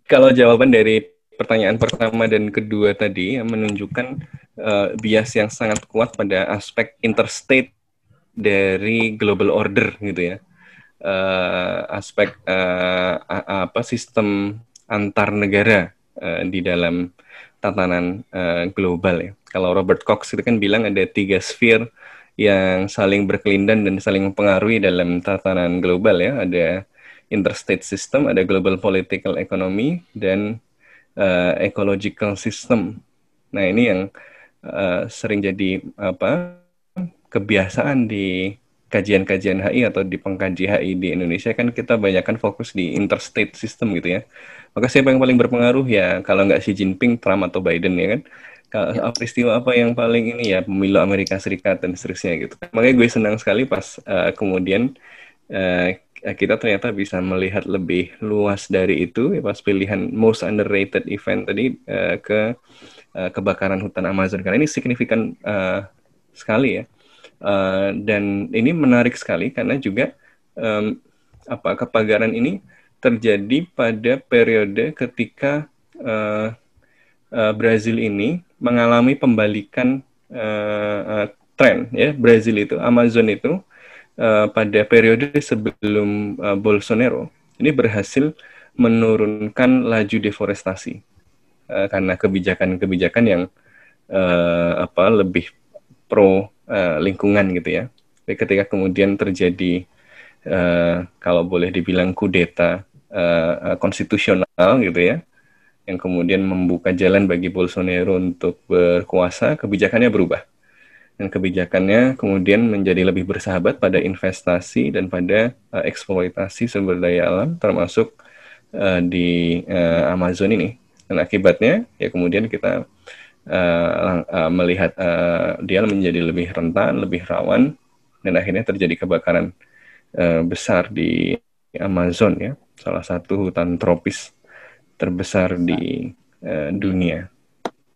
kalau jawaban dari pertanyaan pertama dan kedua tadi yang menunjukkan uh, bias yang sangat kuat pada aspek interstate dari global order gitu ya uh, aspek uh, apa sistem antar negara uh, di dalam tatanan uh, global ya. Kalau Robert Cox itu kan bilang ada tiga sphere yang saling berkelindan dan saling mempengaruhi dalam tatanan global ya. Ada interstate system, ada global political economy dan uh, ecological system. Nah ini yang uh, sering jadi apa kebiasaan di kajian-kajian HI atau di pengkaji HI di Indonesia kan kita banyakkan fokus di interstate system gitu ya. Maka siapa yang paling berpengaruh ya kalau nggak Xi Jinping, Trump atau Biden ya kan. Kalau ya. peristiwa apa yang paling ini ya pemilu Amerika Serikat dan seterusnya gitu. Makanya gue senang sekali pas uh, kemudian uh, kita ternyata bisa melihat lebih luas dari itu ya pas pilihan most underrated event tadi uh, ke uh, kebakaran hutan Amazon karena ini signifikan uh, sekali ya Uh, dan ini menarik sekali karena juga um, apa kepagaran ini terjadi pada periode ketika uh, uh, Brazil ini mengalami pembalikan uh, uh, tren ya. Brazil itu Amazon itu uh, pada periode sebelum uh, Bolsonaro ini berhasil menurunkan laju deforestasi eh, karena kebijakan-kebijakan yang eh, apa lebih pro eh, lingkungan gitu ya. Jadi ketika kemudian terjadi eh, kalau boleh dibilang kudeta eh, konstitusional gitu ya, yang kemudian membuka jalan bagi Bolsonaro untuk berkuasa, kebijakannya berubah. Dan kebijakannya kemudian menjadi lebih bersahabat pada investasi dan pada uh, eksploitasi sumber daya alam, termasuk uh, di uh, Amazon ini. Dan akibatnya ya kemudian kita uh, uh, melihat uh, dia menjadi lebih rentan, lebih rawan, dan akhirnya terjadi kebakaran uh, besar di Amazon ya, salah satu hutan tropis terbesar di uh, dunia.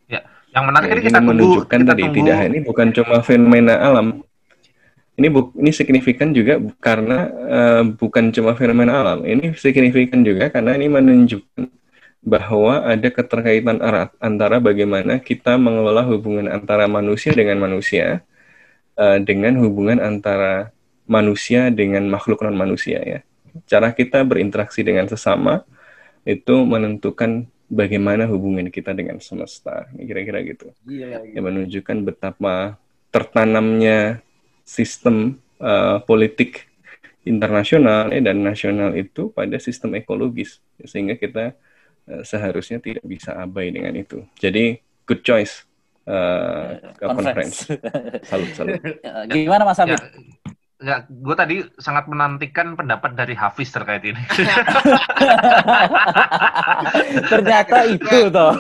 Ya, yang menarik Ya, ini kita tunggu, menunjukkan kita tadi tunggu. tidak ini bukan cuma fenomena alam. Ini bu, ini signifikan juga karena eh, bukan cuma fenomena alam. Ini signifikan juga karena ini menunjukkan bahwa ada keterkaitan erat antara bagaimana kita mengelola hubungan antara manusia dengan manusia eh, dengan hubungan antara manusia dengan makhluk non manusia ya. Cara kita berinteraksi dengan sesama itu menentukan bagaimana hubungan kita dengan semesta. Kira-kira gitu Gila, yang menunjukkan betapa tertanamnya sistem uh, politik internasional eh, dan nasional itu pada sistem ekologis sehingga kita uh, seharusnya tidak bisa abai dengan itu. Jadi good choice uh, conference. Salut salut. Ya, Gimana Mas Ya, Habib? ya gue tadi sangat menantikan pendapat dari Hafiz terkait ini. Ternyata itu toh.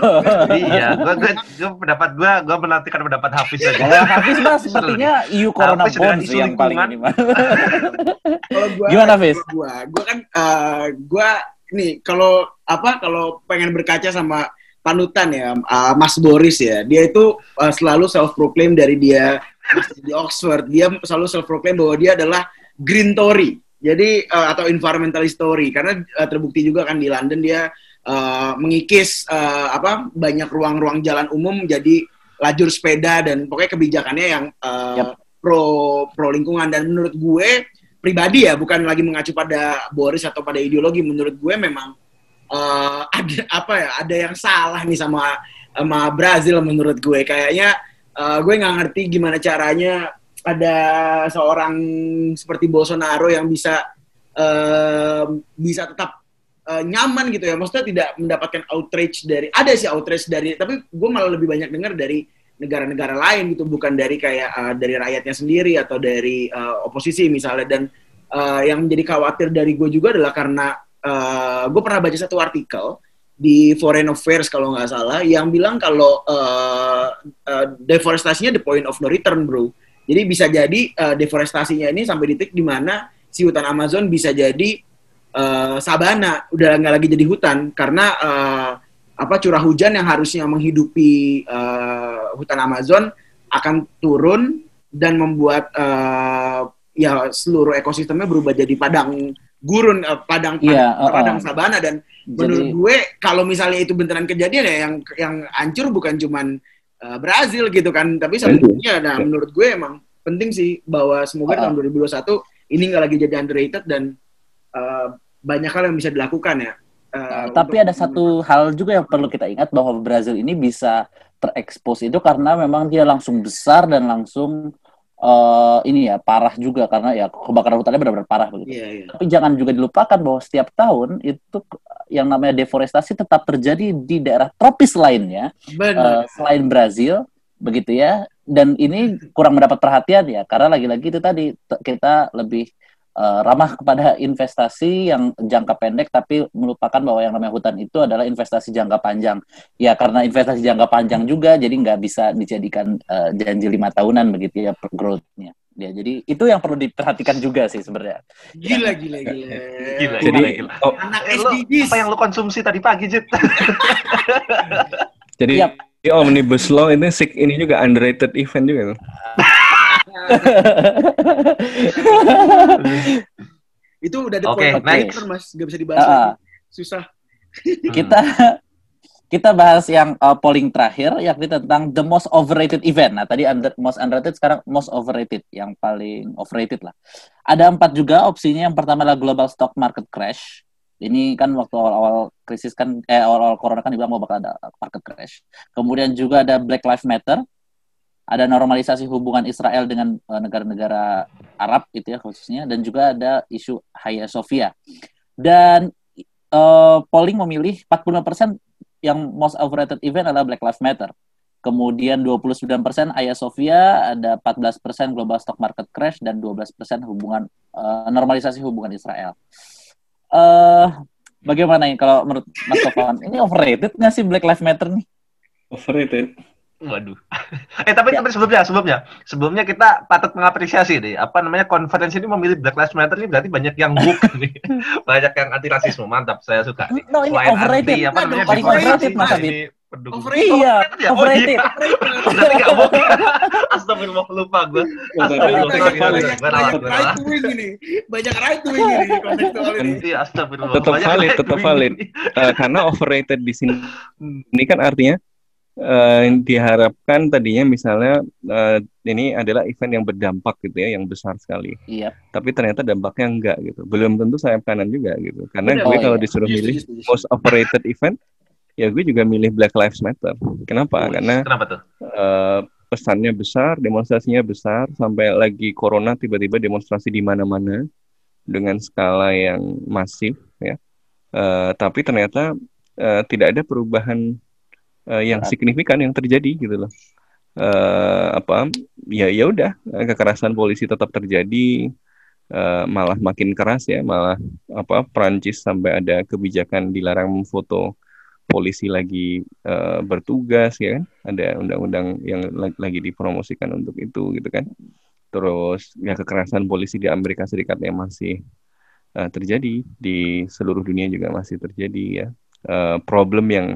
iya, gue gue gue pendapat gue gue menantikan pendapat Hafiz aja. Kalau Hafiz mas sepertinya EU Corona Hafiz Bonds yang paling ini mas. Kalau gua Gimana? Gua, gua kan eh, gua nih kalau apa kalau pengen berkaca sama panutan ya eh, Mas Boris ya. Dia itu eh, selalu self proclaim dari dia di Oxford. Dia selalu self proclaim bahwa dia adalah green Tory. Jadi eh, atau environmentalist Tory karena eh, terbukti juga kan di London dia eh, mengikis eh, apa banyak ruang-ruang jalan umum jadi lajur sepeda dan pokoknya kebijakannya yang eh, Yap. pro pro lingkungan dan menurut gue pribadi ya bukan lagi mengacu pada Boris atau pada ideologi. Menurut gue memang eh, ada apa ya ada yang salah nih sama sama Brazil menurut gue. Kayaknya eh, gue nggak ngerti gimana caranya ada seorang seperti Bolsonaro yang bisa eh, bisa tetap eh, nyaman gitu ya. Maksudnya tidak mendapatkan outrage dari ada sih outrage dari tapi gue malah lebih banyak dengar dari negara-negara lain gitu bukan dari kayak eh, dari rakyatnya sendiri atau dari eh, oposisi misalnya. Dan eh, yang menjadi khawatir dari gue juga adalah karena eh, gue pernah baca satu artikel di Foreign Affairs kalau nggak salah yang bilang kalau eh, eh, deforestasinya the point of no return bro. Jadi bisa jadi eh, deforestasinya ini sampai titik di mana si hutan Amazon bisa jadi eh, sabana udah nggak lagi jadi hutan. Karena eh, apa curah hujan yang harusnya menghidupi hutan Amazon akan turun dan membuat eh, ya seluruh ekosistemnya berubah jadi padang gurun eh, padang Iya, padang, uh-uh. padang sabana dan menurut Jadi gue kalau misalnya itu beneran kejadian ya yang yang hancur bukan cuman eh, Brazil gitu kan tapi sebenarnya nah menurut gue emang penting sih bahwa semoga Uh-uh. tahun 2021 ini nggak lagi jadi underrated dan eh, banyak hal yang bisa dilakukan ya. Untuk- tapi ada satu hal juga yang perlu kita ingat bahwa Brazil ini bisa terekspos itu karena memang dia langsung besar dan langsung eh, ini ya parah juga karena ya kebakaran hutannya benar-benar parah begitu. Iya, iya. Tapi jangan juga dilupakan bahwa setiap tahun itu yang namanya deforestasi tetap terjadi di daerah tropis lainnya Benar. eh, selain Brazil begitu ya. Dan ini kurang mendapat perhatian ya karena lagi-lagi itu tadi kita lebih eh, ramah kepada investasi yang jangka pendek tapi melupakan bahwa yang namanya hutan itu adalah investasi jangka panjang. Ya karena investasi jangka panjang juga jadi nggak bisa dijadikan eh, janji lima tahunan begitu ya per growth-nya. Ya, jadi itu yang perlu diperhatikan juga sih sebenarnya. Gila, gila, gila. Gila, Jadi gila, gila. oh, Anak Eh, lu, SDGs. apa yang lu konsumsi tadi pagi, Jit? jadi Yap. di Omnibus Law ini sik- ini juga underrated event juga tuh. itu udah next. no return, Mas. Gak bisa dibahas Ah. lagi. Susah. kita kita bahas yang uh, polling terakhir yakni tentang the most overrated event. Nah, tadi under, most underrated sekarang most overrated, yang paling overrated lah. Ada empat juga opsinya. Yang pertama adalah global stock market crash. Ini kan waktu awal-awal krisis kan, eh awal-awal corona kan dibilang mau bakal ada market crash. Kemudian juga ada Black Lives Matter, ada normalisasi hubungan Israel dengan eh, negara-negara Arab gitu ya khususnya, dan juga ada isu Hagia Sophia. Dan eh, polling memilih 45% yang most overrated event adalah Black Lives Matter. Kemudian 29% Hagia Sophia, ada 14% global stock market crash dan 12% hubungan eh, normalisasi hubungan Israel. eh bagaimana ini kalau menurut Mas Sofan? Ini overrated nggak sih Black Lives Matter nih? Overrated. Waduh. eh tapi tapi sebelumnya sebelumnya sebelumnya kita patut mengapresiasi deh apa namanya konferensi ini memilih Black Lives Matter ini berarti banyak yang woke nih. banyak yang anti rasisme. Mantap, saya suka nih. No, ini Selain overrated. anti, apa namanya paling overrated, Mas Abid. ini pendukung. Overrated. Iya, ya? Oh, overrated. iya. Berarti nggak woke. Astagfirullah lupa gue. Astagfirullah. Right wing ini banyak right wing ini kontekstual ini Iya, astagfirullah. Tetap valid, tetap valid. Eh, karena overrated di sini ini kan artinya eh, diharapkan tadinya misalnya eh, ini adalah event yang berdampak gitu ya, yang besar sekali. Iya. Tapi ternyata dampaknya enggak gitu. Belum tentu sayap kanan juga gitu. Karena Benar. gue Oh, kalau iya. disuruh milih setuju, setuju. most overrated event, ya gue juga milih Black Lives Matter. Kenapa? Wih, Karena Kenapa tuh? eh, pesannya besar, demonstrasinya besar, sampai lagi corona tiba-tiba demonstrasi di mana-mana dengan skala yang masif ya. Eh, tapi ternyata eh, tidak ada perubahan eh, yang Berat. signifikan yang terjadi gitu loh. Eh, apa? Ya ya udah eh, kekerasan polisi tetap terjadi, eh, malah makin keras ya, malah apa? Prancis sampai ada kebijakan dilarang memfoto polisi lagi eh, bertugas ya kan ada undang-undang yang la- lagi dipromosikan untuk itu gitu kan terus ya kekerasan polisi di Amerika Serikat yang masih terjadi di seluruh dunia juga masih terjadi ya Eh, problem yang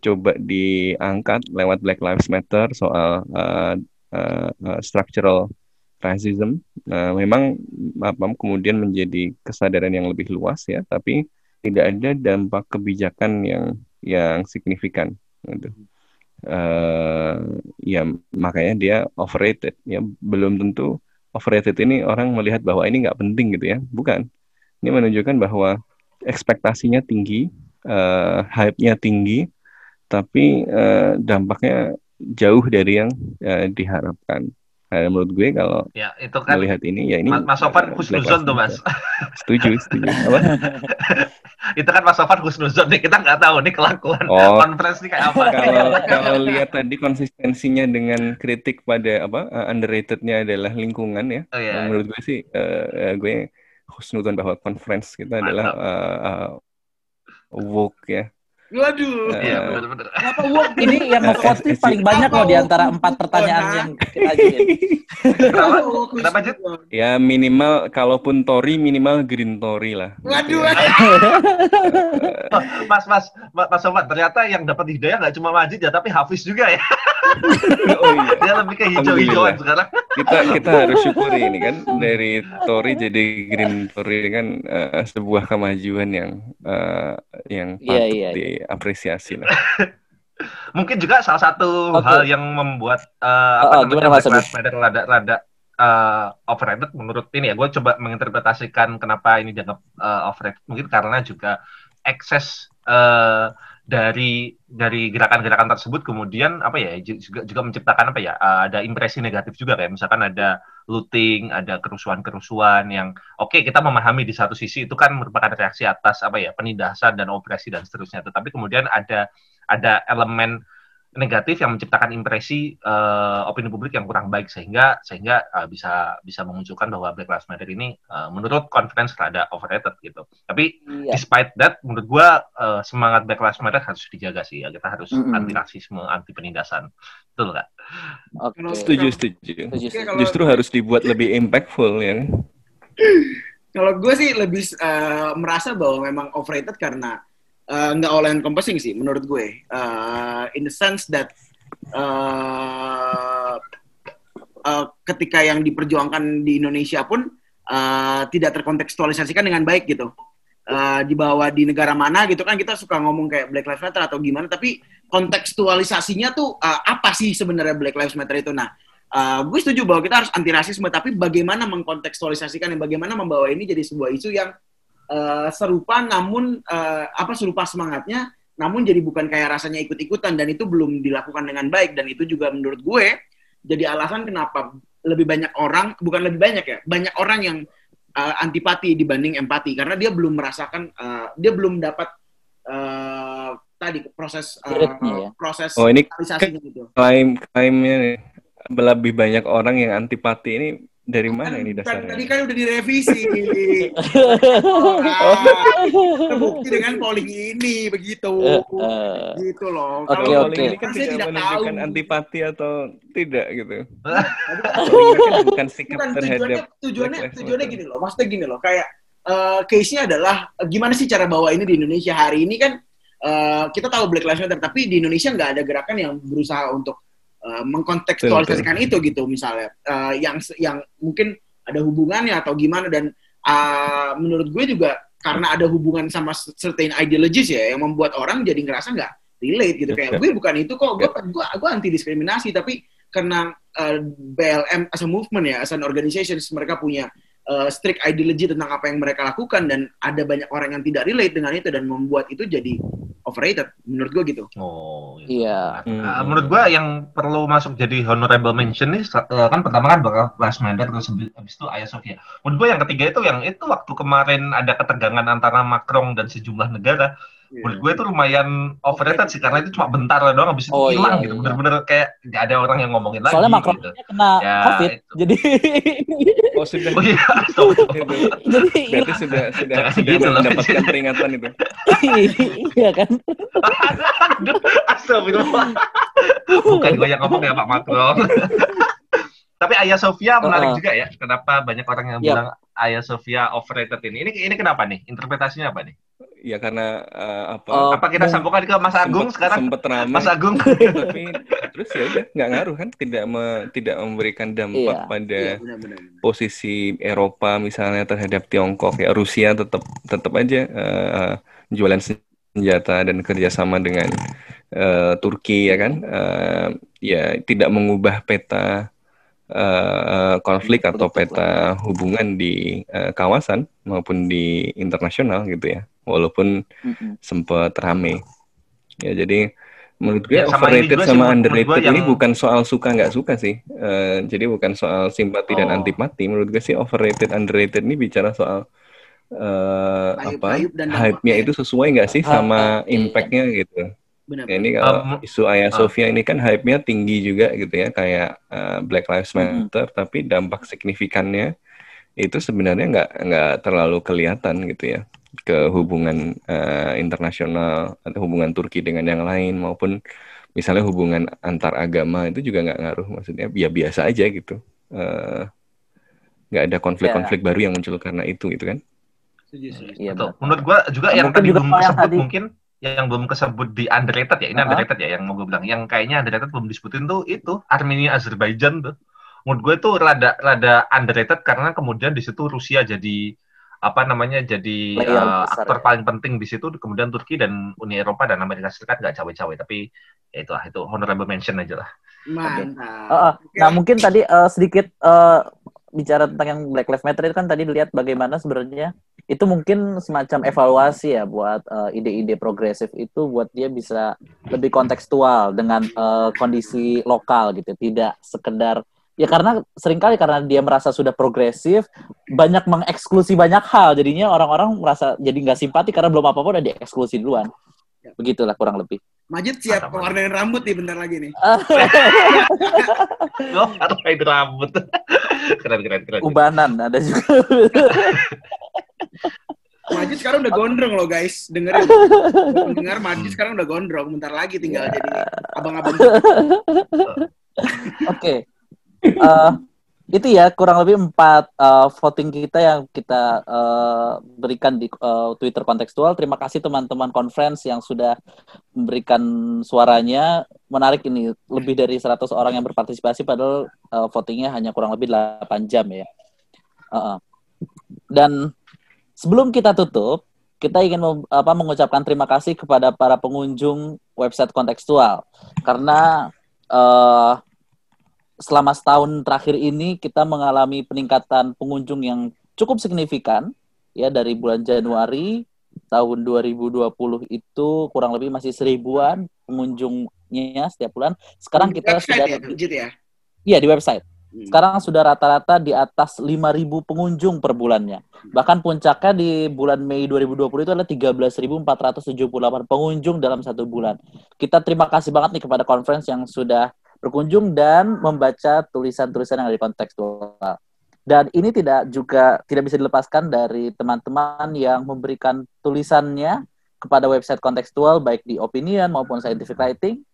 coba diangkat lewat Black Lives Matter soal eh, eh, structural racism. Nah, memang apa kemudian menjadi kesadaran yang lebih luas ya tapi tidak ada dampak kebijakan yang yang signifikan. Gitu. Eh, ya makanya dia overrated. Ya belum tentu overrated ini orang melihat bahwa ini nggak penting gitu ya. Bukan. Ini menunjukkan bahwa ekspektasinya tinggi eh, hype-nya tinggi tapi eh, dampaknya jauh dari yang eh, diharapkan nah, menurut gue kalau Ya, itu kan melihat ini ya ini Mas, Sofan eh, husnuzon Black tuh, Mas. Setuju setuju apa itu kan Mas Sofan husnuzon nih. Kita nggak tahu nih kelakuan Oh. conference nih kayak apa. kalau kalau lihat tadi konsistensinya dengan kritik pada apa uh, underrated-nya adalah lingkungan ya. Oh, iya. Menurut gue sih uh, uh, gue husnuzon bahwa conference kita adalah uh, uh, woke ya. Waduh Iya, Uh, benar-benar. kenapa Ini yang nge-vote nih paling banyak loh di antara empat pertanyaan nah. yang kita ajuin. Kenapa? Kenapa, Jit? ya minimal kalaupun Tory minimal Green Tory lah. gitu waduh Mas, Mas, Mas, Mas Sofan, ternyata yang dapat hidayah nggak cuma Majid ya, tapi Hafiz juga ya. oh iya. Dia lebih ke hijau-hijauan sekarang. kita kita harus syukuri ini kan dari Tory jadi Green Tory kan eh, sebuah kemajuan yang eh, yang Iya, patut iya, iya. diapresiasi lah. Mungkin juga salah satu Oke. hal yang membuat eh, Oh, apa oh, namanya gimana, Mas Black Lives Matter rada rada eh, overrated menurut ini ya. Gue coba menginterpretasikan kenapa ini dianggap eh, overrated. Mungkin karena juga ekses eh, dari dari gerakan-gerakan tersebut kemudian apa ya ju- juga juga menciptakan apa ya eh, ada impresi negatif juga kayak misalkan ada looting, ada kerusuhan-kerusuhan yang oke kita memahami di satu sisi itu kan merupakan reaksi atas apa ya penindasan dan operasi dan seterusnya. Tetapi kemudian ada ada elemen negatif yang menciptakan impresi eh, opini publik yang kurang baik sehingga sehingga eh, bisa bisa memunculkan bahwa Black Lives Matter ini eh, menurut conference rada overrated gitu. Tapi Iya. despite that menurut gua eh, semangat Black Lives Matter harus dijaga sih ya. Kita harus Mm-mm. anti rasisme, anti penindasan. Betul nggak? Oke. Setuju, setuju. Setuju, setuju. kalau- Justru harus dibuat lebih impactful ya. Kalau gue sih lebih eh, merasa bahwa memang overrated karena eh, nggak all encompassing sih menurut gue. Eh, in the sense that eh, eh, ketika yang diperjuangkan di Indonesia pun eh, tidak terkontekstualisasikan dengan baik gitu. Eh, dibawa di negara mana gitu kan kita suka ngomong kayak Black Lives Matter atau gimana tapi kontekstualisasinya tuh eh, apa sih sebenarnya Black Lives Matter itu nah eh, gue setuju bahwa kita harus anti rasisme tapi bagaimana mengkontekstualisasikan dan bagaimana membawa ini jadi sebuah isu yang eh, serupa namun eh, apa serupa semangatnya namun jadi bukan kayak rasanya ikut-ikutan dan itu belum dilakukan dengan baik dan itu juga menurut gue jadi alasan kenapa lebih banyak orang bukan lebih banyak ya banyak orang yang eh, antipati dibanding empati karena dia belum merasakan eh, dia belum dapat eh, tadi proses ya. proses Oh, ini realisasinya gitu. Klaim klaimnya nih lebih banyak orang yang antipati ini dari mana Kan- ini kan dasarnya? tadi kan udah direvisi. Oh. Terbukti dengan polling ini begitu. Eh, eh. gitu loh. Oke, Kalau oke. Polling ini kan saya tidak tidak menunjukkan tahu. antipati atau tidak gitu. Kan bukan sikap bukan tujuannya terhadap tujuannya tujuannya Matter. gini loh. Maksudnya gini loh, kayak eh, case-nya adalah gimana sih cara bawa ini di Indonesia hari ini kan eh, kita tahu Black Lives Matter, tapi di Indonesia nggak ada gerakan yang berusaha untuk eh, mengkontekstualisasikan itu gitu misalnya, Eh, yang yang mungkin ada hubungannya atau gimana dan ah, menurut gue juga karena ada hubungan sama certain ideologies ya yang membuat orang jadi ngerasa nggak relate gitu. Kayak gue bukan itu kok gue gue gue anti diskriminasi tapi karena eh, BLM as a movement ya as an organization mereka punya eh, strict ideology tentang apa yang mereka lakukan dan ada banyak orang yang tidak relate dengan itu dan membuat itu jadi overrated menurut gue gitu Oh, gitu. Iya. Hmm. Uh, menurut gua yang perlu masuk jadi honorable mention nih uh, kan pertama kan bakal Last Matter terus habis itu Ayah Sofia. Menurut gua yang ketiga itu yang itu waktu kemarin ada ketegangan antara Macron dan sejumlah negara. Menurut gue itu lumayan overrated sih karena itu cuma bentar doang habis itu Oh, hilang iya, gitu. iya. Bener-bener kayak nggak ada orang yang ngomongin lagi. Soalnya Macron gitu. kena Ya, COVID, itu. jadi Oh sudah. Oh iya, jadi Berarti sudah sudah Jangan sudah gitu loh. mendapatkan peringatan itu. iya kan? Aduh, astagfirullah. Bukan gue yang ngomong ya Pak Macron. Tapi Ayah Sofia menarik Uh-uh. juga ya. Kenapa banyak orang yang Yap. bilang Ayah Sofia overrated ini? Ini ini kenapa nih? Interpretasinya apa nih? Ya karena eh, apa? Oh, apa kita sambungkan ke Mas Agung sempet- sekarang? sempet ramai. Mas Agung. tapi terus ya udah nggak ngaruh kan tidak me- tidak memberikan dampak Iya. pada Iya, benar-benar. posisi Eropa misalnya terhadap Tiongkok ya Rusia tetap tetap aja eh, jualan senjata dan kerjasama dengan eh, Turki ya kan Eh, ya tidak mengubah peta eh, konflik atau peta hubungan di eh, kawasan maupun di internasional gitu ya walaupun Mm-mm. sempat rame ya jadi menurut gue Ya, sama overrated sih, sama menurut underrated ini yang- bukan soal suka nggak suka sih Eh, jadi bukan soal simpati dan Oh. antipati menurut gue sih overrated underrated ini bicara soal eh, Ayub- apa ayub dan hype-nya itu sesuai nggak sih Ah, sama iya. impact-nya gitu Benar. Ya, ini kalau Um, isu Ayah ah. Sofia ini kan hype-nya tinggi juga gitu ya kayak eh, Black Lives. Matter tapi dampak signifikannya itu sebenarnya nggak nggak terlalu kelihatan gitu ya ke hubungan eh, internasional atau hubungan Turki dengan yang lain maupun misalnya hubungan antar agama itu juga nggak ngaruh maksudnya ya biasa aja gitu Eh, nggak ada konflik-konflik baru yang muncul karena itu gitu kan. Iya, Betul. Menurut gua juga yang Mungkin tadi juga belum kesebut tadi- mungkin yang belum kesebut di underrated ya. Ini Uh-huh. underrated ya yang mau gue bilang. Yang kayaknya underrated belum disebutin tuh itu Armenia Azerbaijan tuh. Menurut gue itu rada rada underrated karena kemudian di situ Rusia jadi apa namanya jadi besar aktor ya. paling penting di situ kemudian Turki dan Uni Eropa dan Amerika Serikat nggak cawe-cawe tapi ya itulah itu honorable mention aja lah Mantap. Uh, uh. Oke. Nah mungkin tadi uh, sedikit uh, bicara tentang yang Black Lives Matter itu kan tadi dilihat bagaimana sebenarnya itu mungkin semacam evaluasi ya buat uh, ide-ide progresif itu buat dia bisa lebih kontekstual dengan uh, kondisi lokal gitu tidak sekedar ya karena sering kali karena dia merasa sudah progresif banyak mengeksklusi banyak hal jadinya orang-orang merasa jadi nggak simpati karena belum apa-apa udah dieksklusi duluan begitulah kurang lebih Majid siap Mantap, warnain rambut nih bentar lagi nih. oh ngapain rambut keren keren keren ubanan ada juga Majid sekarang udah gondrong loh guys, dengerin. Dengar Majid sekarang udah gondrong, bentar lagi tinggal Ya. jadi abang-abang. Oke. Eh, itu ya kurang lebih empat eh, voting kita yang kita eh, berikan di eh, Twitter kontekstual. Terima kasih teman-teman conference yang sudah memberikan suaranya. Menarik ini lebih dari 100 orang yang berpartisipasi padahal eh, votingnya hanya kurang lebih 8 jam ya. Heeh. Dan sebelum kita tutup, kita ingin apa, mengucapkan terima kasih kepada para pengunjung website kontekstual karena eh, selama setahun terakhir ini kita mengalami peningkatan pengunjung yang cukup signifikan ya dari bulan Januari tahun 2020 itu kurang lebih masih seribuan pengunjungnya setiap bulan. Sekarang Di kita sudah ya, Jit ya. Iya di website. Hmm. Sekarang sudah rata-rata di atas 5.000 pengunjung per bulannya. Bahkan puncaknya di bulan Mei 2020 itu adalah 13.478 pengunjung dalam satu bulan. Kita terima kasih banget nih kepada conference yang sudah berkunjung dan membaca tulisan-tulisan yang ada di kontekstual. Dan ini tidak juga tidak bisa dilepaskan dari teman-teman yang memberikan tulisannya kepada website kontekstual baik di opinion maupun scientific writing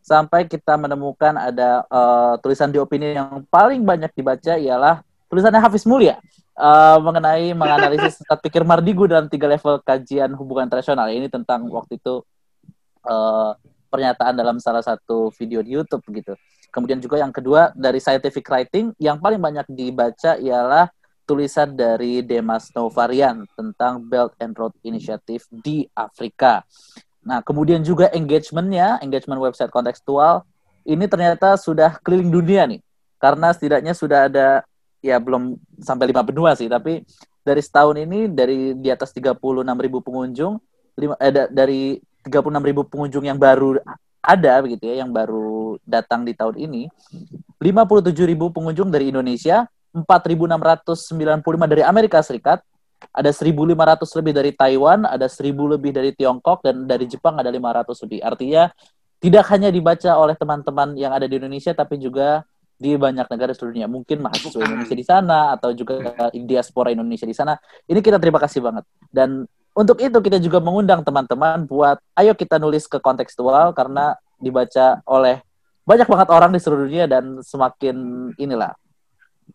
sampai kita menemukan ada eh, tulisan di opini yang paling banyak dibaca ialah tulisannya Hafiz Mulia eh, mengenai menganalisis sesat pikir Mardigu dalam tiga level kajian hubungan internasional ini tentang waktu itu eh, pernyataan dalam salah satu video di YouTube gitu. Kemudian juga yang kedua dari scientific writing yang paling banyak dibaca ialah tulisan dari Demas Novarian tentang Belt and Road Initiative di Afrika. Nah, kemudian juga engagementnya, engagement website kontekstual, ini ternyata sudah keliling dunia nih. Karena setidaknya sudah ada, ya belum sampai lima benua sih, tapi dari setahun ini, dari di atas 36 ribu pengunjung, lima, eh, da- dari 36 ribu pengunjung yang baru ada begitu ya, yang baru datang di tahun ini, 57 ribu pengunjung dari Indonesia, 4.695 dari Amerika Serikat, ada 1.500 lebih dari Taiwan, ada 1.000 lebih dari Tiongkok, dan dari Jepang ada 500 lebih. Artinya tidak hanya dibaca oleh teman-teman yang ada di Indonesia, tapi juga di banyak negara seluruh dunia. Mungkin mahasiswa Indonesia di sana, atau juga diaspora Indonesia di sana. Ini kita terima kasih banget. Dan untuk itu kita juga mengundang teman-teman buat, ayo kita nulis ke kontekstual, karena dibaca oleh banyak banget orang di seluruh dunia, dan semakin inilah,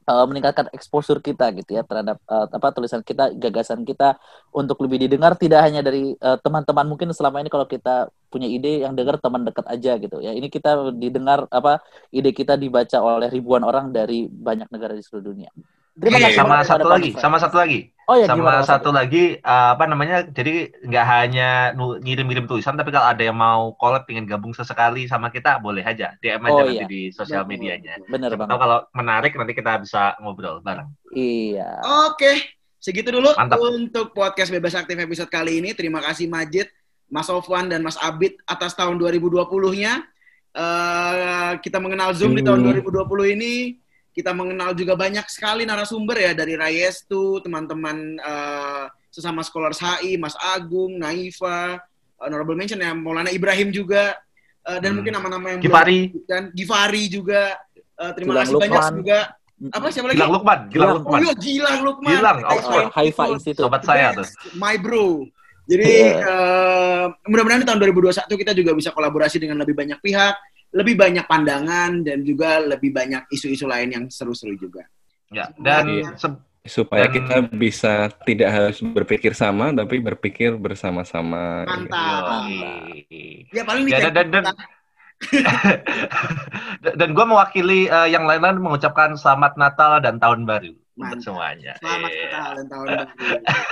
uh, meningkatkan exposure kita gitu ya terhadap uh, apa tulisan kita, gagasan kita untuk lebih didengar tidak hanya dari uh, teman-teman mungkin selama ini kalau kita punya ide yang dengar teman dekat aja gitu ya. Ini kita didengar apa ide kita dibaca oleh ribuan orang dari banyak negara di seluruh dunia. Terima Iya, kasih sama satu lagi, sama satu lagi. Oh ya sama gimana satu lagi uh, apa namanya? Jadi nggak hanya ngirim-ngirim tulisan, tapi kalau ada yang mau collab pengen gabung sesekali sama kita, boleh aja DM aja Oh nanti iya. di sosial medianya. Bener Siapa banget. tahu kalau menarik nanti kita bisa ngobrol bareng. Iya. Oke, segitu dulu Mantap. untuk podcast Bebas Aktif episode kali ini. Terima kasih Majid, Mas Sofwan, dan Mas Abid atas tahun 2020-nya. Eh, kita mengenal Zoom di tahun 2020 ini. Kita mengenal juga banyak sekali narasumber ya dari Rayestu, teman-teman eh, sesama scholars HI, Mas Agung, Naifa, honorable mention ya Maulana Ibrahim juga, eh, dan Hmm. mungkin nama-nama yang Givari. dan Givari juga. Eh, terima Gilang kasih banyak Lukman. juga. Apa siapa lagi? Gilang Lukman, Gilang Gilang. Oh Lukman. iya, Gilang Lukman. Gilang, Haifa Oxford. Oh, Haifa Institute. Sobat saya tuh. My bro. Jadi Iya. eh, mudah-mudahan di tahun 2021 kita juga bisa kolaborasi dengan lebih banyak pihak, lebih banyak pandangan dan juga lebih banyak isu-isu lain yang seru-seru juga. Ya, dan Iya. supaya Dan- kita bisa tidak harus berpikir sama tapi berpikir bersama-sama. Mantap. Ya paling Ya, dan, dan, dan, dan gue mewakili eh, yang lain-lain mengucapkan selamat Natal dan Tahun Baru untuk Mantap. semuanya. Selamat Iya. Natal dan tahun baru.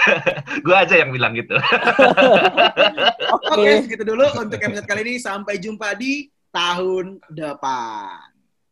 gue aja yang bilang gitu. Oke, segitu dulu untuk episode kali ini. Sampai jumpa di tahun depan.